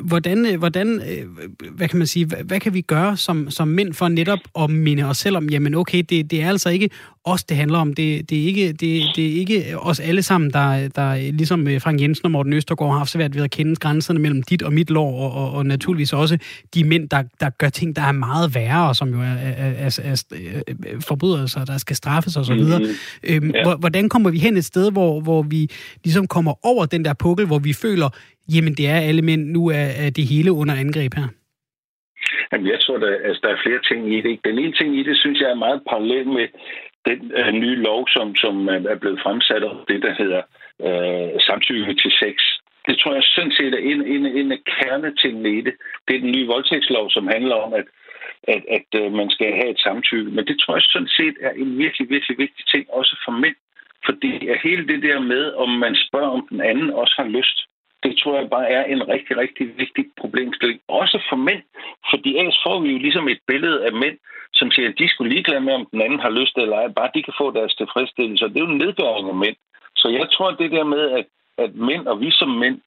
hvordan, hvordan øh, hvad kan man sige, hvad, hvad kan vi gøre som, som mænd for netop at minde os selv om, jamen okay, det, det er altså ikke os, det handler om, det, det er ikke det, det er ikke os alle sammen, der, der ligesom øh, Frank Jensen og Morten Østergaard har haft svært ved at kende grænserne mellem dit og mit lov, og, og, og naturligvis også de mænd, der, der gør ting, der er meget værre, og som jo er, er, er, er, er forbrydelser, der skal straffes osv. Mm-hmm. Øhm, ja. Hvordan kommer vi hen et sted, hvor, hvor vi ligesom kommer over den der pukkel, hvor vi føler, jamen det er alle mænd, nu er, er det hele under angreb her? Jamen, jeg tror, der, altså, der er flere ting i det. Den ene ting i det, synes jeg er meget parallel med den øh, nye lov, som, som er blevet fremsat, og det, der hedder øh, samtykke til sex. Det tror jeg sådan set er en, en, en af kernetingene i det. Det er den nye voldtægtslov, som handler om, at, at, at øh, man skal have et samtykke. Men det tror jeg sådan set er en virkelig, virkelig vigtig ting, også for mænd. Fordi hele det der med, om man spørger, om den anden også har lyst, det tror jeg bare er en rigtig, rigtig vigtig problemstilling. Også for mænd, fordi ellers får vi jo ligesom et billede af mænd, som siger, at de skulle ligeglade med, om den anden har lyst eller ej, bare de kan få deres tilfredsstillelse. Det er jo en nedgøring af mænd. Så jeg tror, at det der med, at, at mænd og vi som mænd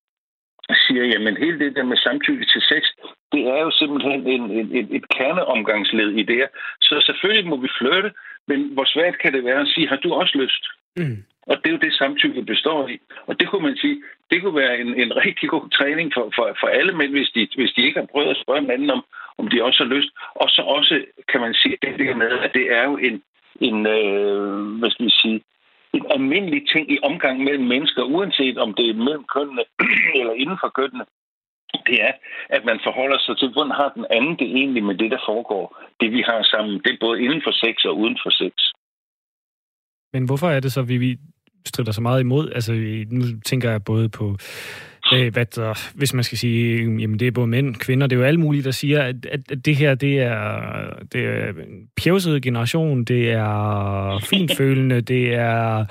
siger, jamen hele det der med samtykke til sex, det er jo simpelthen en, en, en, et kerneomgangsled i det her. Så selvfølgelig må vi flytte, men hvor svært kan det være at sige, har du også lyst? Mm. Og det er jo det, samtykke består i. Og det kunne man sige, det kunne være en, en rigtig god træning for, for, for alle mænd, hvis de, hvis de ikke har prøvet at spørge manden om, om de også har lyst. Og så også, kan man sige, det der med, at det er jo en, en øh, hvad skal vi sige, en almindelig ting i omgang mellem mennesker, uanset om det er mellem kønnene *clears throat* eller inden for kønnene. Det er, at man forholder sig til, hvordan har den anden det egentlig med det, der foregår. Det, vi har sammen, det er både inden for sex og uden for sex. Men hvorfor er det så, at vi strider så meget imod? Altså, nu tænker jeg både på, øh, hvad der, hvis man skal sige, jamen det er både mænd, kvinder, det er jo alle mulige, der siger, at, at det her, det er, det er en pjevset generation, det er finfølende, det er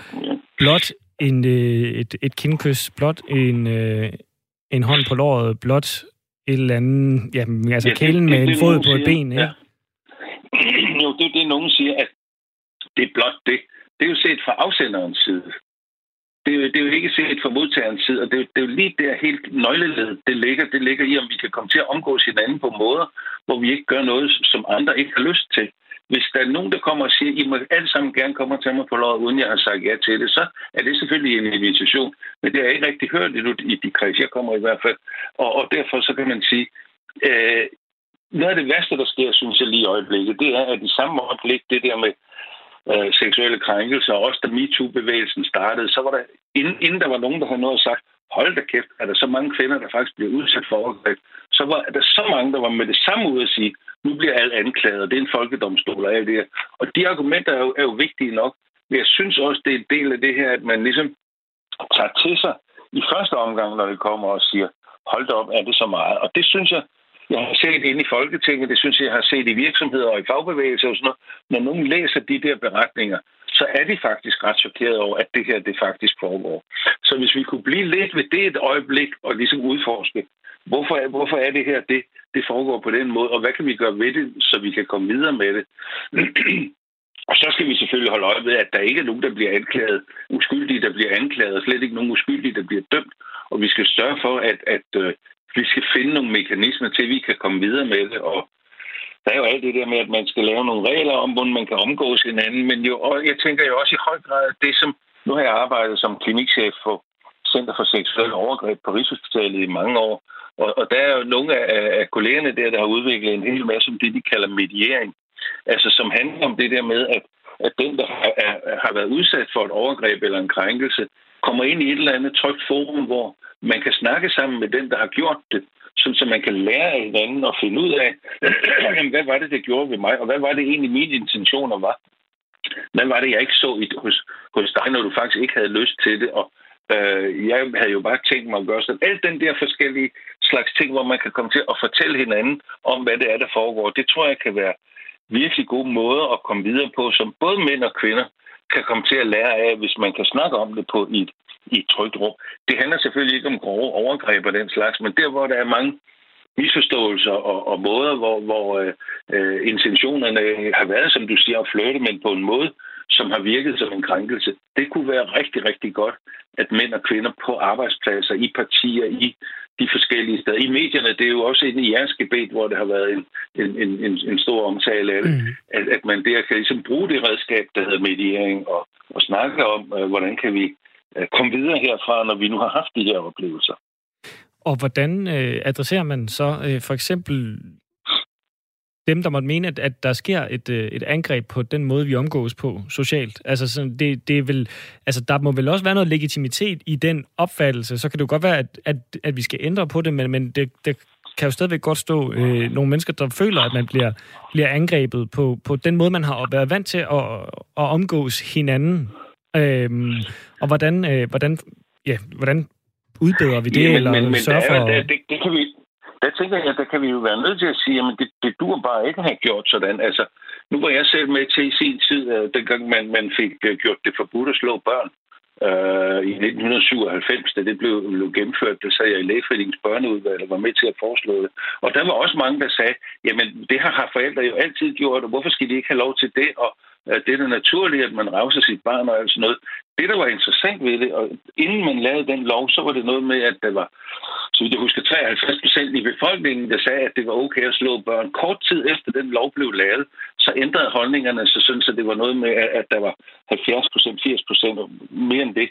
blot en, øh, et, et kindkys, blot en, øh, en hånd på låret, blot et eller andet, jamen, altså ja, kælen med det, en fod på et ben, ja. ja. *clears throat* Jo, det er det, nogen siger, at det er blot det det er jo set fra afsenderens side. Det er, jo, det er jo ikke set fra modtagerens side, og det er, det er jo lige der helt nøgleledet, det ligger, det ligger i, om vi kan komme til at omgås hinanden på måder, hvor vi ikke gør noget, som andre ikke har lyst til. Hvis der er nogen, der kommer og siger, I må alle sammen gerne komme og tage mig på lov, uden jeg har sagt ja til det, så er det selvfølgelig en invitation. Men det har jeg ikke rigtig hørt endnu i de kreds, jeg kommer i hvert fald. Og, og derfor så kan man sige, øh, noget af det værste, der sker, synes jeg lige i øjeblikket, det er, at i samme øjeblik, det der med øh, seksuelle krænkelser, også da MeToo-bevægelsen startede, så var der, inden, inden der var nogen, der havde noget sagt, hold da kæft, er der så mange kvinder, der faktisk bliver udsat for overgreb, så var der så mange, der var med det samme ud at sige, nu bliver alt anklaget, og det er en folkedomstol og alt det her. Og de argumenter er jo, er jo vigtige nok, men jeg synes også, det er en del af det her, at man ligesom tager til sig i første omgang, når det kommer og siger, hold da op, er det så meget? Og det synes jeg, jeg har set inde i Folketinget, det synes jeg, jeg har set i virksomheder og i fagbevægelser og sådan noget. Når nogen læser de der beretninger, så er de faktisk ret chokeret over, at det her det faktisk foregår. Så hvis vi kunne blive lidt ved det et øjeblik og ligesom udforske, hvorfor, hvorfor er det her det, det foregår på den måde, og hvad kan vi gøre ved det, så vi kan komme videre med det. *clears throat* Og så skal vi selvfølgelig holde øje med, at der ikke er nogen, der bliver anklaget, uskyldige, der bliver anklaget, og slet ikke nogen uskyldige, der bliver dømt. Og vi skal sørge for, at, at øh, vi skal finde nogle mekanismer til, at vi kan komme videre med det. Og der er jo alt det der med, at man skal lave nogle regler om, hvordan man kan omgås hinanden. Men jo, og jeg tænker jo også i høj grad, at det som... Nu har jeg arbejdet som klinikchef for Center for Seksuelle Overgreb på Rigshospitalet i mange år. Og, og der er jo nogle af, af kollegerne der, der har udviklet en hel masse om det, de kalder mediering. Altså som handler om det der med, at, at den, der har, er, har været udsat for et overgreb eller en krænkelse, kommer ind i et eller andet trygt forum, hvor man kan snakke sammen med den, der har gjort det, så man kan lære af hinanden og finde ud af, *clears throat* hvad var det, det gjorde ved mig, og hvad var det egentlig, mine intentioner var. Hvad var det, jeg ikke så i, hos, hos dig, når du faktisk ikke havde lyst til det, og øh, jeg havde jo bare tænkt mig at gøre sådan. Alt den der forskellige slags ting, hvor man kan komme til at fortælle hinanden om, hvad det er, der foregår, det tror jeg kan være virkelig gode måder at komme videre på, som både mænd og kvinder kan komme til at lære af, hvis man kan snakke om det på et i et trygt rum. Det handler selvfølgelig ikke om grove overgreb og den slags, men der, hvor der er mange misforståelser og, og måder, hvor, hvor øh, intentionerne har været, som du siger, at flytte, men på en måde, som har virket som en krænkelse. Det kunne være rigtig, rigtig godt, at mænd og kvinder på arbejdspladser, i partier, i de forskellige steder. I medierne, det er jo også inde i jeres gebet, hvor det har været en, en, en, en stor omtale af det, mm. at, at man der kan ligesom bruge det redskab, der hedder mediering, og, og snakke om, øh, hvordan kan vi Øh, komme videre herfra, når vi nu har haft de her oplevelser. Og hvordan øh, adresserer man så øh, for eksempel dem, der måtte mene, at, at der sker et, øh, et angreb på den måde, vi omgås på socialt. Altså, sådan, det, det er vel, altså, der må vel også være noget legitimitet i den opfattelse. Så kan det jo godt være, at, at, at vi skal ændre på det, men, men det, det kan jo stadigvæk godt stå øh, nogle mennesker, der føler, at man bliver, bliver angrebet på, på den måde, man har været vant til at, at omgås hinanden. Øhm, og hvordan, øh, hvordan, ja, hvordan udbedrer vi det, ja, men, eller men, men sørger for... Det, det, det kan vi, der tænker jeg, der kan vi jo være nødt til at sige, at det, det dur bare ikke at have gjort sådan. Altså, nu var jeg selv med til i sin tid, uh, dengang man, man fik uh, gjort det forbudt at slå børn uh, i 1997, da det blev, blev gennemført, der sad jeg i lægeforeningens børneudvalg og var med til at foreslå det. Og der var også mange, der sagde, jamen det har, har forældre jo altid gjort, og hvorfor skal de ikke have lov til det? Og det er da naturligt, at man ravser sit barn og alt sådan noget. Det, der var interessant ved det, og inden man lavede den lov, så var det noget med, at der var, så vidt jeg husker, 53 procent i befolkningen, der sagde, at det var okay at slå børn. Kort tid efter den lov blev lavet, så ændrede holdningerne sig sådan, så det var noget med, at der var 70 procent, 80 procent og mere end det,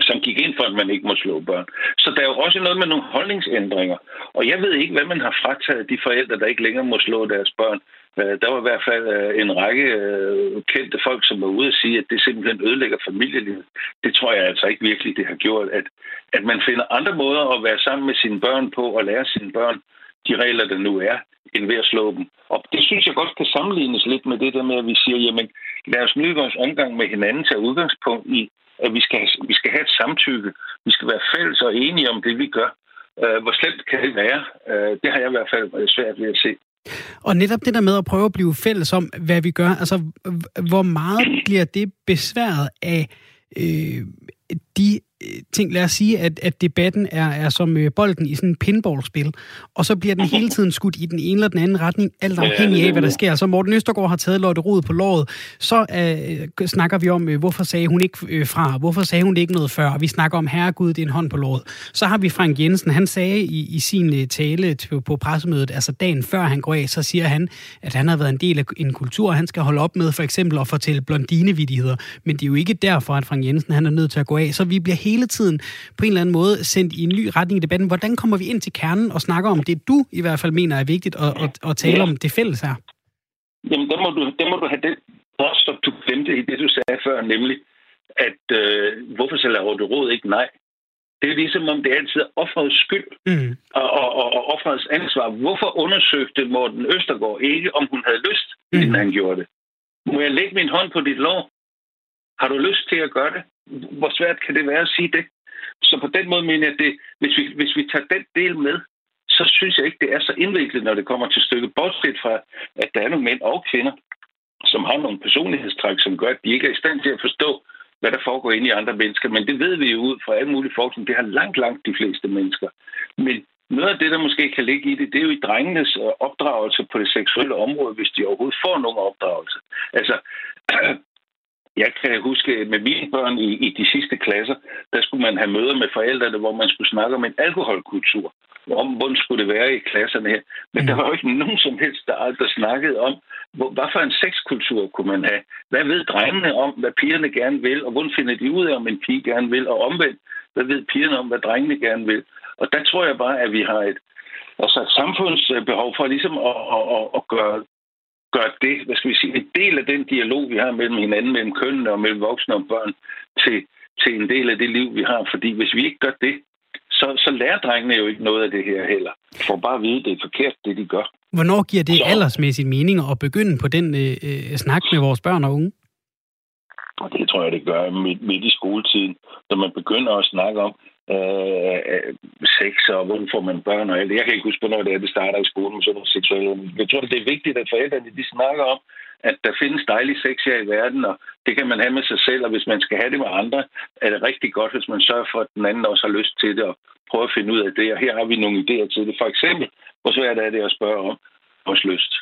som gik ind for, at man ikke må slå børn. Så der er jo også noget med nogle holdningsændringer. Og jeg ved ikke, hvad man har frataget de forældre, der ikke længere må slå deres børn. Øh, der var i hvert fald øh, en række øh, kendte folk, som var ude og sige, at det simpelthen ødelægger familielivet. Det tror jeg altså ikke virkelig, det har gjort. At, at man finder andre måder at være sammen med sine børn på og lære sine børn de regler, der nu er, end ved at slå dem. Og det synes jeg godt kan sammenlignes lidt med det der med, at vi siger, jamen lad os nyde vores omgang med hinanden til udgangspunkt i, at vi skal, vi skal have et samtykke. Vi skal være fælles og enige om det, vi gør. Øh, hvor slemt kan det være? Øh, det har jeg i hvert fald svært ved at se. Og netop det der med at prøve at blive fælles om, hvad vi gør, altså hvor meget bliver det besværet af øh, de ting. Lad os sige, at, at debatten er, er som øh, bolden i sådan en pinballspil, og så bliver den *laughs* hele tiden skudt i den ene eller den anden retning, alt afhængig af, hvad der sker. Så Morten Østergaard har taget Lotte Rod på låret, så øh, snakker vi om, øh, hvorfor sagde hun ikke øh, fra, hvorfor sagde hun ikke noget før, vi snakker om, herregud, det er en hånd på låret. Så har vi Frank Jensen, han sagde i, i sin øh, tale til, på pressemødet, altså dagen før han går af, så siger han, at han har været en del af en kultur, han skal holde op med, for eksempel at fortælle blondinevidigheder. Men det er jo ikke derfor, at Frank Jensen han er nødt til at gå af. Så vi bliver hele tiden på en eller anden måde sendt i en ny retning i debatten. Hvordan kommer vi ind til kernen og snakker om det, du i hvert fald mener er vigtigt, at, at, at tale om det fælles her? Jamen, der må du, der må du have det også, du glemte i det, du sagde før, nemlig, at øh, hvorfor så laver du råd ikke nej? Det er ligesom om det altid er offerets skyld mm. og, og, og, og ansvar. Hvorfor undersøgte Morten Østergaard ikke, om hun havde lyst, mm. inden han gjorde det? Må jeg lægge min hånd på dit lår? Har du lyst til at gøre det? Hvor svært kan det være at sige det? Så på den måde mener jeg, at det, hvis, vi, hvis vi tager den del med, så synes jeg ikke, det er så indviklet, når det kommer til stykket. Bortset fra, at der er nogle mænd og kvinder, som har nogle personlighedstræk, som gør, at de ikke er i stand til at forstå, hvad der foregår inde i andre mennesker. Men det ved vi jo ud fra alle mulige forskning. Det har langt, langt de fleste mennesker. Men noget af det, der måske kan ligge i det, det er jo i drengenes øh, opdragelse på det seksuelle område, hvis de overhovedet får nogen opdragelse. Altså, *clears throat* jeg kan huske, med mine børn i, i de sidste klasser, der skulle man have møder med forældrene, hvor man skulle snakke om en alkoholkultur. Om, hvordan skulle det være i klasserne her. Men der mm. var jo ikke nogen som helst, der aldrig snakkede om, hvor, hvad for en sexkultur kunne man have? Hvad ved drengene om, hvad pigerne gerne vil, og hvordan finder de ud af, om en pige gerne vil, og omvendt, hvad ved pigerne om, hvad drengene gerne vil? Og der tror jeg bare, at vi har et, altså et samfundsbehov for ligesom at, at, at, at gøre gør det, hvad skal vi sige, en del af den dialog, vi har mellem hinanden, mellem kønnene og mellem voksne og børn, til, til en del af det liv, vi har. Fordi hvis vi ikke gør det, så, så lærer drengene jo ikke noget af det her heller. For bare at vide, at det er forkert, det de gør. Hvornår giver det så... aldersmæssigt mening at begynde på den øh, øh, snak med vores børn og unge? Og det tror jeg, det gør midt, midt i skoletiden, når man begynder at snakke om, Øh, øh, sex, og hvordan får man børn og alt Jeg kan ikke huske, hvornår det er, det starter i skolen med sådan noget seksuelle. Jeg tror, det er vigtigt, at forældrene de snakker om, at der findes dejlig sex her i verden, og det kan man have med sig selv, og hvis man skal have det med andre, er det rigtig godt, hvis man sørger for, at den anden også har lyst til det, og prøver at finde ud af det. Og her har vi nogle idéer til det. For eksempel, hvor svært er det at spørge om vores lyst.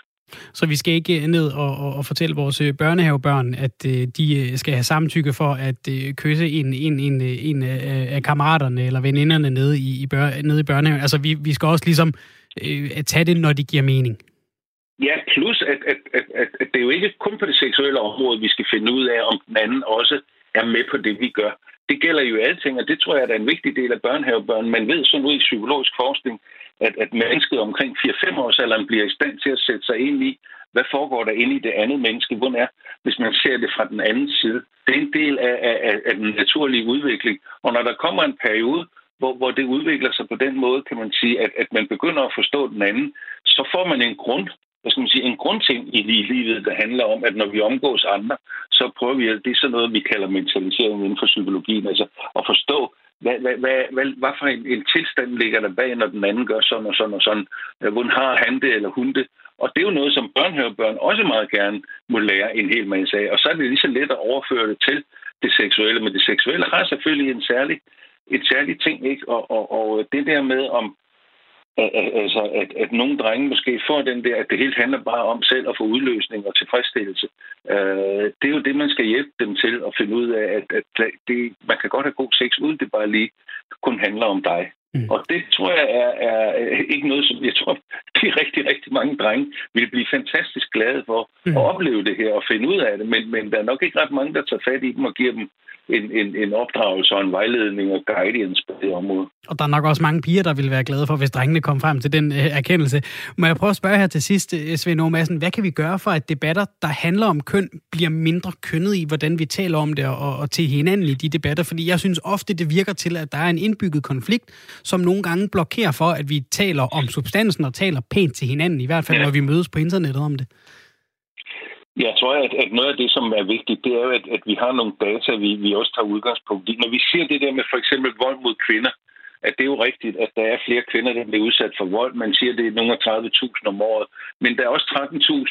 Så vi skal ikke øh, ned og, og, og fortælle vores øh, børnehavebørn, at øh, de øh, skal have samtykke for at øh, kysse en, en, en, en af kammeraterne eller veninderne nede i, i, bør, nede i børnehaven. Altså, vi, vi skal også ligesom øh, tage det, når det giver mening. Ja, plus at, at, at, at, at det er jo ikke kun på det seksuelle område, vi skal finde ud af, om den anden også er med på det, vi gør. Det gælder jo alting, og det tror jeg er en vigtig del af børnehavebørn. Man ved sådan ud i psykologisk forskning, at, at mennesket omkring 4-5 års alderen bliver i stand til at sætte sig ind i, hvad foregår der inde i det andet menneske? Hvordan er, hvis man ser det fra den anden side? Det er en del af, af, af den naturlige udvikling. Og når der kommer en periode, hvor, hvor det udvikler sig på den måde, kan man sige, at, at man begynder at forstå den anden, så får man en grund, hvad skal man sige, en grundting i livet, der handler om, at når vi omgås andre, så prøver vi, at det er sådan noget, vi kalder mentalisering inden for psykologien, altså at forstå, hvad, hvad, hvad, hvad, hvad for en, en tilstand ligger der bag, når den anden gør sådan og sådan og sådan? Hvordan har han det eller hun det? Og det er jo noget, som børnehørebørn også meget gerne må lære en hel masse af. Og så er det lige så let at overføre det til det seksuelle. Men det seksuelle har selvfølgelig en særlig, et særligt ting, ikke? Og, og, og det der med, om, altså, at, at nogle drenge måske får den der, at det hele handler bare om selv at få udløsning og tilfredsstillelse. Øh, det er jo det, man skal hjælpe dem til at finde ud af, at, at det, man kan godt have god sex, uden det bare lige kun handler om dig. Mm. Og det tror jeg er, er ikke noget, som jeg tror, *laughs* de rigtig, rigtig mange drenge vil blive fantastisk glade for mm. at opleve det her og finde ud af det. Men, men der er nok ikke ret mange, der tager fat i dem og giver dem en, en, en opdragelse og en vejledning og guidance på det område. Og der er nok også mange piger, der vil være glade for, hvis drengene kommer frem til den øh, erkendelse. Må jeg prøve at spørge her til sidst, øh, Svend Madsen, hvad kan vi gøre for, at debatter, der handler om køn, bliver mindre kønnet i, hvordan vi taler om det og, og til hinanden i de debatter? Fordi jeg synes ofte, det virker til, at der er en indbygget konflikt, som nogle gange blokerer for, at vi taler om substansen og taler pænt til hinanden, i hvert fald ja. når vi mødes på internettet om det. Jeg tror, at, at noget af det, som er vigtigt, det er jo, at, at vi har nogle data, vi, vi også tager udgangspunkt i. Når vi siger det der med for eksempel vold mod kvinder, at det er jo rigtigt, at der er flere kvinder, der bliver udsat for vold. Man siger, at det er nogle af 30.000 om året. Men der er også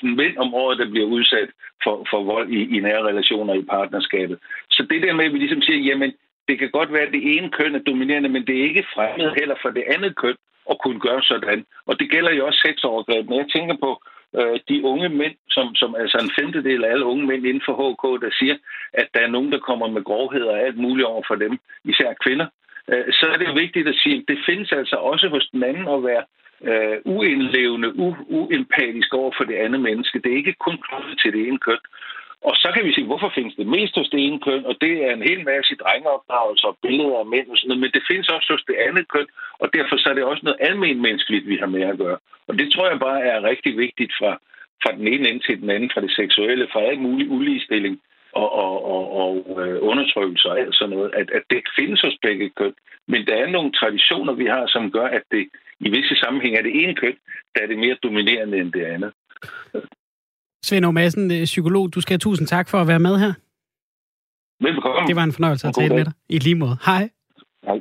13.000 mænd om året, der bliver udsat for, for vold i, i nære relationer i partnerskabet. Så det der med, at vi ligesom siger, jamen, det kan godt være, at det ene køn er dominerende, men det er ikke fremmed heller for det andet køn at kunne gøre sådan. Og det gælder jo også sexovergreb. Når jeg tænker på øh, de unge mænd, som, som altså en femtedel af alle unge mænd inden for HK, der siger, at der er nogen, der kommer med grovheder og alt muligt over for dem, især kvinder, øh, så er det jo vigtigt at sige, at det findes altså også hos den anden at være øh, uindlevende, u- uempatisk over for det andet menneske. Det er ikke kun knyttet til det ene køn. Og så kan vi sige, hvorfor findes det mest hos det ene køn, og det er en hel masse drengeopdragelser og billeder af mænd og sådan noget, men det findes også hos det andet køn, og derfor så er det også noget almindeligt menneskeligt, vi har med at gøre. Og det tror jeg bare er rigtig vigtigt fra, fra den ene ende til den anden, fra det seksuelle, fra alt mulig uligestilling og, og, og, og øh, undertrykkelse og alt sådan noget, at, at det findes hos begge køn. Men der er nogle traditioner, vi har, som gør, at det i visse sammenhæng er det ene køn, der er det mere dominerende end det andet. Svend Madsen, øh, psykolog, du skal have tusind tak for at være med her. Velbekomme. Det var en fornøjelse at tale med dig. I lige måde. Hej. Hej.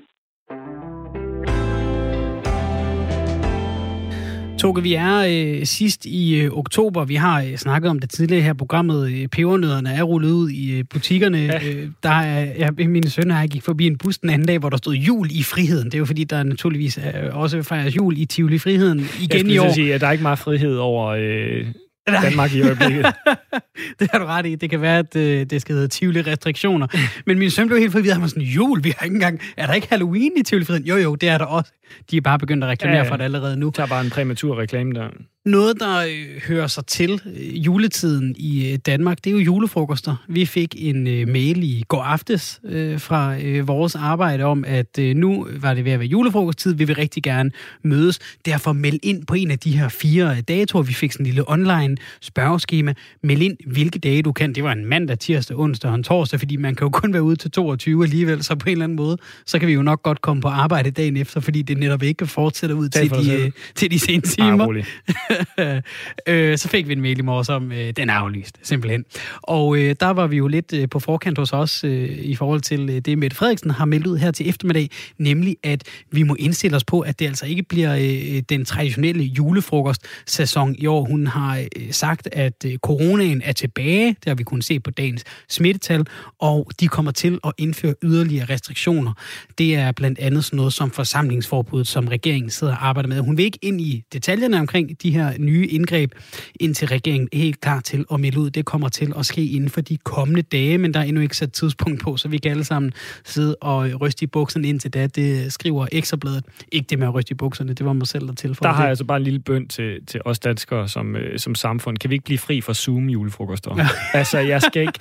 Toge, vi er øh, sidst i øh, oktober. Vi har øh, snakket om det tidligere her programmet. Øh, pebernødderne er rullet ud i øh, butikkerne. Ja. Øh, der er, ja, mine sønner jeg gik forbi en bus den anden dag, hvor der stod jul i friheden. Det er jo fordi, der naturligvis øh, også fejres jul i Tivoli Friheden igen i år. Jeg sige, at der er ikke meget frihed over... Øh Danmark i øjeblikket. *laughs* det har du ret i. Det kan være, at øh, det skal hedde Tivoli restriktioner. Men min søn blev helt forvirret. Han var sådan, jul, vi har ikke engang... Er der ikke Halloween i Tivoli Friheden? Jo, jo, det er der også. De er bare begyndt at reklamere ja, ja. for det allerede nu. Det tager bare en præmatur reklame der. Noget, der øh, hører sig til øh, juletiden i øh, Danmark, det er jo julefrokoster. Vi fik en mail i går aftes fra vores arbejde om, at nu var det ved at være julefrokosttid, vi vil rigtig gerne mødes. Derfor meld ind på en af de her fire datoer. Vi fik sådan en lille online spørgeskema. Meld ind, hvilke dage du kan. Det var en mandag, tirsdag, onsdag og en torsdag, fordi man kan jo kun være ude til 22 alligevel, så på en eller anden måde, så kan vi jo nok godt komme på arbejde dagen efter, fordi det netop ikke fortsætter ud til de, til de sene timer. *laughs* *laughs* øh, så fik vi en mail i morges om, øh, den er aflyst, simpelthen. Og øh, der var vi jo lidt øh, på forkant hos os øh, i forhold til øh, det, Mette Frederiksen har meldt ud her til eftermiddag, nemlig at vi må indstille os på, at det altså ikke bliver øh, den traditionelle julefrokostsæson i år. Hun har øh, sagt, at øh, coronaen er tilbage, det har vi kunnet se på dagens smittetal, og de kommer til at indføre yderligere restriktioner. Det er blandt andet sådan noget som forsamlingsforbud, som regeringen sidder og arbejder med. Hun vil ikke ind i detaljerne omkring de her nye indgreb, indtil regeringen er helt klar til at melde ud. Det kommer til at ske inden for de kommende dage, men der er endnu ikke sat tidspunkt på, så vi kan alle sammen sidde og ryste i bukserne indtil da. Det skriver Ekstrabladet. Ikke det med at ryste i bukserne, det var mig selv, der tilføjede Der har jeg altså bare en lille bøn til, til os danskere som, øh, som samfund. Kan vi ikke blive fri fra Zoom-julefrokoster? Ja. *laughs* altså, jeg skal ikke...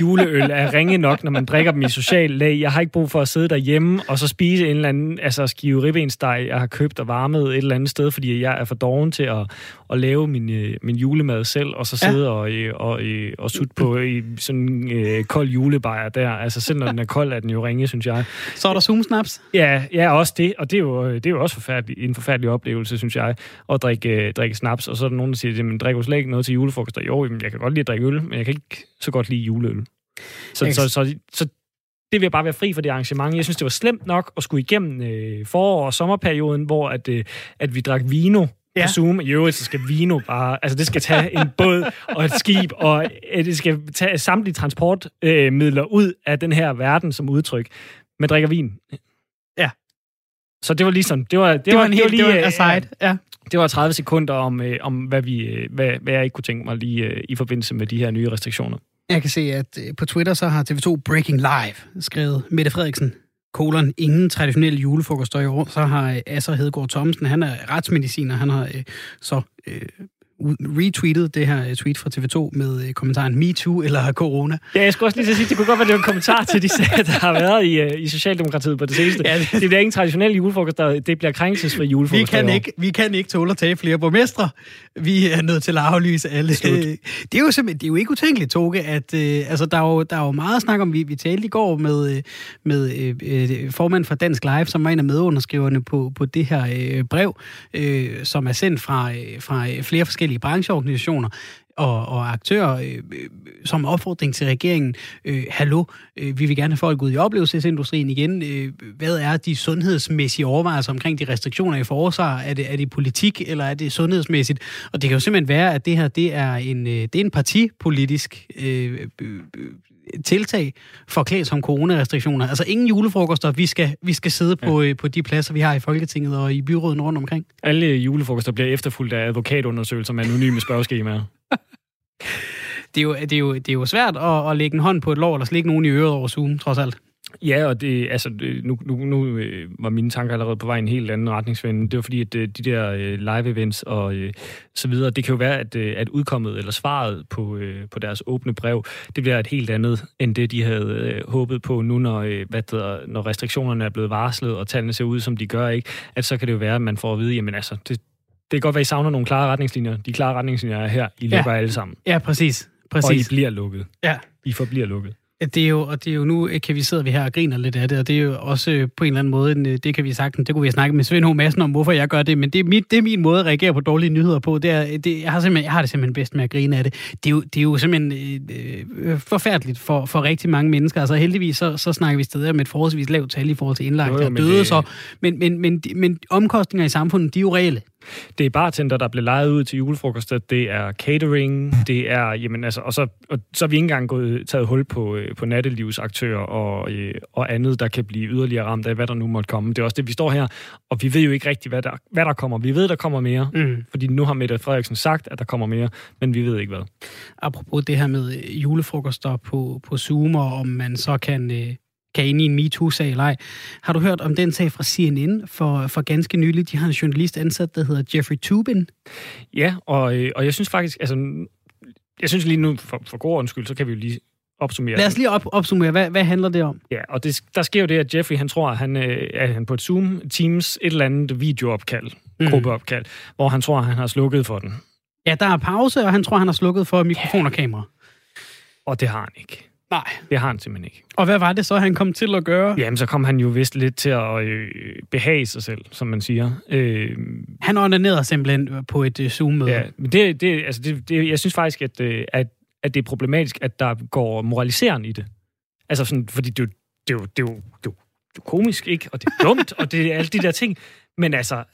Juleøl er ringe nok, når man drikker dem i social lag. Jeg har ikke brug for at sidde derhjemme og så spise en eller anden altså skive ribbensteg, jeg har købt og varmet et eller andet sted, fordi jeg er for doven til at, at lave min, øh, min julemad selv, og så sidde ja. og, øh, og, og, og sutte på i sådan en øh, kold julebajer der. Altså selv når den er kold, er den jo ringe, synes jeg. Så er der zoom-snaps? Ja, ja, også det. Og det er jo, det er jo også forfærdelig, en forfærdelig oplevelse, synes jeg, at drikke, drikke snaps. Og så er der nogen, der siger, at drikker du slet ikke noget til julefrokoster? Jo, jamen, jeg kan godt lide at drikke øl, men jeg kan ikke så godt lide juleøl. Så, så, så, så, så det vil bare være fri for det arrangement. Jeg synes, det var slemt nok at skulle igennem øh, forår- og sommerperioden, hvor at, øh, at vi drak vino ja. på Zoom. I øvrigt, så skal vino bare... Altså, det skal tage en båd og et skib, og øh, det skal tage samtlige transportmidler øh, ud af den her verden som udtryk. Man drikker vin. Ja. Så det var ligesom... Det var, det, det var, var en helt, lige, det var aside, ja. Det var 30 sekunder om, øh, om hvad, vi, øh, hvad, hvad jeg ikke kunne tænke mig lige øh, i forbindelse med de her nye restriktioner. Jeg kan se, at øh, på Twitter så har TV2 Breaking Live skrevet Mette Frederiksen, kolon, ingen traditionelle julefrokoster i år. Så har øh, Asser Hedegaard Thomsen, han er retsmediciner, han har øh, så øh, retweetet det her tweet fra TV2 med øh, kommentaren MeToo eller *laughs* Corona. Ja, jeg skulle også lige sige, det kunne godt være, det var en kommentar til de sager, der har været i, uh, i Socialdemokratiet på det seneste. Ja, det... det bliver ingen traditionel julefrokost, der, det bliver krænkelsesfri julefrokost. Vi kan, ikke, vi kan ikke tåle at tage flere borgmestre. Vi er nødt til at aflyse alle. Slut. Det er jo simpelthen, det er jo ikke utænkeligt, Toge, at uh, altså, der, er jo, der er jo meget snak om, vi, vi talte i går med, med uh, formand for Dansk Live, som var en af medunderskriverne på, på det her uh, brev, uh, som er sendt fra, uh, fra flere forskellige brancheorganisationer og, og aktører øh, som opfordring til regeringen. Øh, hallo, øh, vi vil gerne have folk ud i oplevelsesindustrien igen. Øh, hvad er de sundhedsmæssige overvejelser omkring de restriktioner i forsvar? Er det, er det politik, eller er det sundhedsmæssigt? Og det kan jo simpelthen være, at det her det er en, øh, det er en partipolitisk øh, øh, tiltag for klæde som coronarestriktioner. Altså ingen julefrokoster, vi skal, vi skal sidde ja. på, øh, på de pladser, vi har i Folketinget og i byråden rundt omkring. Alle julefrokoster bliver efterfulgt af advokatundersøgelser med anonyme spørgeskemaer. *laughs* det, er jo, det, er jo, det er jo svært at, at lægge en hånd på et lov, eller slikke nogen i øret over Zoom, trods alt. Ja, og det, altså, nu, nu, nu øh, var mine tanker allerede på vej i en helt anden retningsvind. Det var fordi, at øh, de der øh, live-events og så videre, det kan jo være, at, at udkommet eller svaret på, på deres åbne brev, det bliver et helt andet, end det, de havde håbet på nu, når, hvad der, når restriktionerne er blevet varslet, og tallene ser ud, som de gør, ikke? At så kan det jo være, at man får at vide, jamen altså, det, det kan godt være, at I savner nogle klare retningslinjer. De klare retningslinjer er her. I lukker ja. alle sammen. Ja, præcis. præcis. Og I bliver lukket. Ja. I forbliver lukket. Det er jo, og det er jo nu, kan vi sidde vi her og griner lidt af det, og det er jo også øh, på en eller anden måde, øh, det kan vi sagtens, det kunne vi snakke med Svend H. Madsen om, hvorfor jeg gør det, men det er, mit, det er min måde at reagere på dårlige nyheder på. Det er, det, jeg, har simpelthen, jeg har det simpelthen bedst med at grine af det. Det er jo, det er jo simpelthen øh, øh, forfærdeligt for, for rigtig mange mennesker. Altså heldigvis, så, så snakker vi stadig om et forholdsvis lavt tal i forhold til indlagte og døde, det... så, men, men, men, men omkostninger i samfundet, de er jo reelle. Det er bartender, der bliver lejet ud til julefrokoster, det er catering, det er, jamen altså, og så, og så er vi ikke engang gået, taget hul på, øh, på nattelivsaktører og, øh, og andet, der kan blive yderligere ramt af, hvad der nu måtte komme. Det er også det, vi står her, og vi ved jo ikke rigtigt, hvad der, hvad der kommer. Vi ved, der kommer mere, mm. fordi nu har Mette Frederiksen sagt, at der kommer mere, men vi ved ikke hvad. Apropos det her med julefrokoster på, på Zoom, og om man så kan... Øh kan ind i en MeToo-sag eller ej. Har du hørt om den sag fra CNN for, for ganske nylig? De har en journalist ansat, der hedder Jeffrey Tubin. Ja, og, øh, og jeg synes faktisk, altså, jeg synes lige nu, for, for god undskyld, så kan vi jo lige opsummere. Lad os lige op, opsummere, hvad, hvad handler det om? Ja, og det, der sker jo det, at Jeffrey, han tror, at han, øh, er han på et Zoom, Teams, et eller andet videoopkald, mm. gruppeopkald, hvor han tror, at han har slukket for den. Ja, der er pause, og han tror, han har slukket for mikrofon og kamera. Og det har han ikke. Nej. Det har han simpelthen ikke. Og hvad var det så, han kom til at gøre? Jamen, så kom han jo vist lidt til at øh, behage sig selv, som man siger. Øh, han onanerede simpelthen på et øh, Zoom-møde. Ja, men det, det, altså det, det, jeg synes faktisk, at, øh, at, at det er problematisk, at der går moraliserende i det. Altså sådan, fordi det, det, det, det, det, det, det er komisk, ikke? Og det er dumt, og det er alle de der ting. Men altså,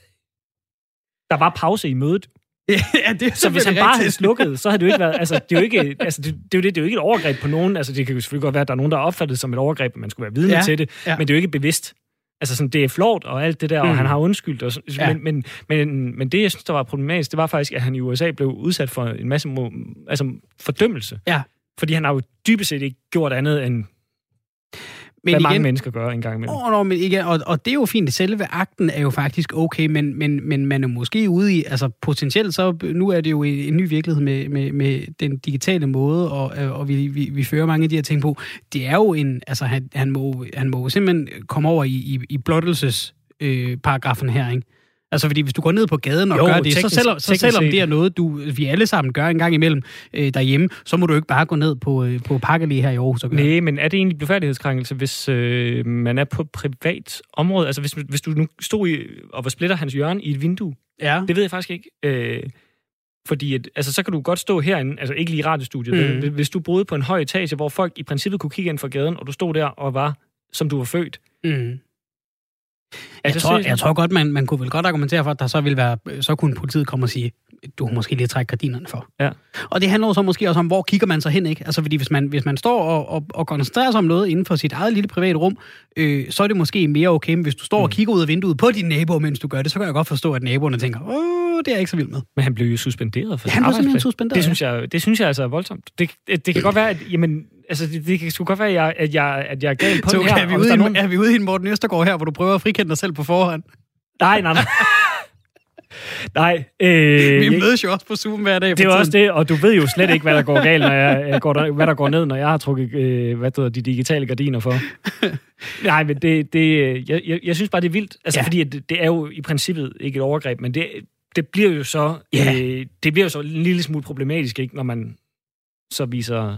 der var pause i mødet. Ja, det så hvis han bare havde slukket, så havde det jo ikke været... Altså, det er jo ikke, *laughs* altså, det, det, er jo det, det er jo ikke et overgreb på nogen. Altså, det kan jo selvfølgelig godt være, at der er nogen, der har opfattet det som et overgreb, at man skulle være vidne ja, til det. Ja. Men det er jo ikke bevidst. Altså, sådan, det er flot og alt det der, mm. og han har undskyldt. Og, ja. men, men, men, men det, jeg synes, der var problematisk, det var faktisk, at han i USA blev udsat for en masse altså, fordømmelse. Ja. Fordi han har jo dybest set ikke gjort andet end men hvad igen, mange mennesker gør en gang imellem. Oh, no, men igen, og, og det er jo fint, selve akten er jo faktisk okay, men, men, men man er måske ude i, altså potentielt så, nu er det jo en, en ny virkelighed med, med, med den digitale måde, og, og vi, vi, vi fører mange af de her ting på. Det er jo en, altså han, han, må, han må simpelthen komme over i, i, i blottelses øh, paragrafen her, ikke? Altså, fordi hvis du går ned på gaden og jo, gør det, teknisk, så, selvom, så selvom det er noget, du, vi alle sammen gør en gang imellem øh, derhjemme, så må du ikke bare gå ned på, øh, på pakkelige her i Aarhus og gøre Nej, men er det egentlig blufærdighedskrænkelse, hvis øh, man er på privat område? Altså, hvis, hvis du nu stod i, og var splitter hans hjørne i et vindue? Ja. Det ved jeg faktisk ikke. Øh, fordi at, altså, så kan du godt stå herinde, altså ikke lige i radiostudiet, mm. hvis du boede på en høj etage, hvor folk i princippet kunne kigge ind fra gaden, og du stod der og var, som du var født, mm. Jeg, tror, jeg tror godt, man, man kunne vel godt argumentere for, at der så vil være, så kunne politiet komme og sige, du har måske lige trække gardinerne for. Ja. Og det handler så måske også om, hvor kigger man så hen, ikke? Altså, fordi hvis man, hvis man står og, og, og koncentrerer sig om noget inden for sit eget lille private rum, øh, så er det måske mere okay, men hvis du står mm. og kigger ud af vinduet på dine naboer, mens du gør det, så kan jeg godt forstå, at naboerne tænker, åh, det er jeg ikke så vild med. Men han blev jo suspenderet for ja, han blev simpelthen suspenderet. Det synes, jeg, det synes jeg altså er voldsomt. Det, det, det kan godt være, at jamen, altså, det, det kan sgu godt være, at jeg, at jeg, at jeg er gal på *laughs* så, det her. Er vi, ude i, nogen... er vi ude i en Morten Østergaard her, hvor du prøver at frikende dig selv på forhånd? Nej, nej, nej. *laughs* Nej. Øh, vi mødes jo også på Zoom hver dag. Det er også det, og du ved jo slet ikke, hvad der går galt, når jeg, går der, hvad der går ned, når jeg har trukket øh, hvad hedder, de digitale gardiner for. *laughs* Nej, men det, det, jeg, jeg, jeg synes bare, det er vildt. Altså, ja. fordi det, det er jo i princippet ikke et overgreb, men det, det bliver jo så ja. øh, det bliver jo så en lille smule problematisk, ikke, når man så viser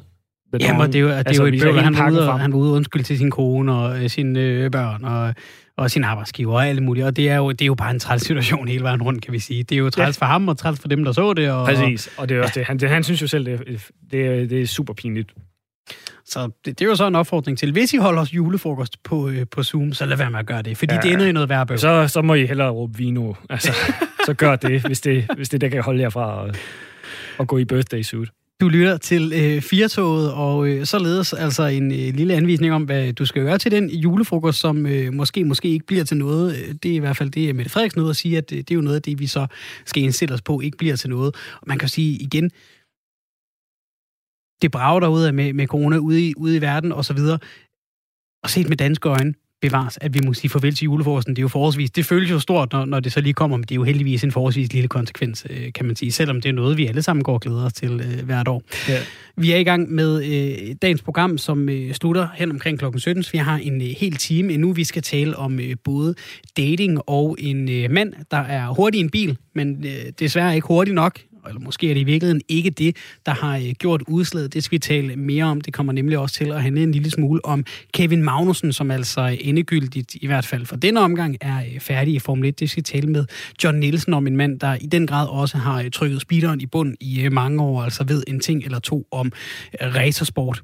Ja, men det er jo, det er altså, jo et bøvl, han var ude, han var ude undskyld til sin kone og øh, sine øh, børn, og, og sin arbejdsgiver og alt muligt. Og det er jo, det er jo bare en træls situation hele vejen rundt, kan vi sige. Det er jo træls ja. for ham og træls for dem, der så det. Og, Præcis, og det er også ja. det. Han, det, han synes jo selv, det, det, det er super pinligt. Så det, det er jo så en opfordring til, hvis I holder os julefrokost på, øh, på Zoom, så lad være med at gøre det, fordi ja. det ender i noget værre Så, så må I hellere råbe vino. Altså, *laughs* så gør det, hvis det, hvis det der kan holde jer fra at, at gå i birthday suit. Du lytter til øh, Firtoget, og øh, således altså en øh, lille anvisning om, hvad du skal gøre til den julefrokost, som øh, måske måske ikke bliver til noget. Øh, det er i hvert fald det, Mette Frederiksen nåede at sige, at det, det er jo noget af det, vi så skal indstille os på, ikke bliver til noget. Og man kan sige igen, det brager derude med, med corona ude i, ude i verden og så videre. Og set med danske øjne, bevares, at vi må sige farvel til julefrokosten. Det er jo forholdsvis, det føles jo stort, når, når det så lige kommer, men det er jo heldigvis en forholdsvis lille konsekvens, øh, kan man sige, selvom det er noget, vi alle sammen går og glæder os til øh, hvert år. Ja. Vi er i gang med øh, dagens program, som øh, slutter hen omkring klokken 17, så vi har en øh, hel time endnu. Vi skal tale om øh, både dating og en øh, mand, der er hurtig i en bil, men øh, desværre ikke hurtig nok eller måske er det i virkeligheden ikke det, der har øh, gjort udslaget. Det skal vi tale mere om. Det kommer nemlig også til at handle en lille smule om Kevin Magnussen, som altså endegyldigt, i hvert fald for denne omgang, er øh, færdig i Formel 1. Det skal vi tale med John Nielsen om en mand, der i den grad også har øh, trykket speederen i bund i mange år, altså ved en ting eller to om racersport.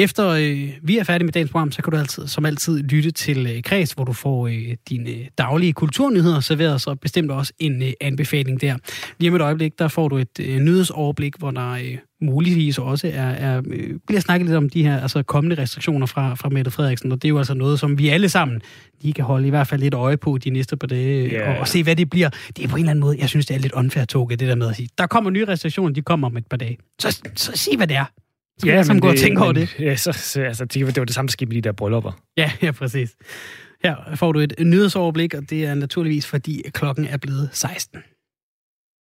Efter øh, vi er færdige med dagens program, så kan du altid, som altid lytte til øh, Kreds, hvor du får øh, dine daglige kulturnyheder serveret, så bestemt også en øh, anbefaling der. Lige om et øjeblik, der får du et øh, nyhedsoverblik, hvor der øh, muligvis også er, er, øh, bliver snakket lidt om de her altså kommende restriktioner fra, fra Mette Frederiksen, og det er jo altså noget, som vi alle sammen lige kan holde i hvert fald lidt øje på de næste par dage, yeah. og, og se, hvad det bliver. Det er på en eller anden måde, jeg synes, det er lidt unfair tog, det der med at sige, der kommer nye restriktioner, de kommer om et par dage. Så, så sig, hvad det er. Så ja, som går og tænker over det. Ja, så, så altså, det, det var det samme, skete med de der bryllupper. Ja, ja, præcis. Her får du et nyhedsoverblik, og det er naturligvis, fordi klokken er blevet 16.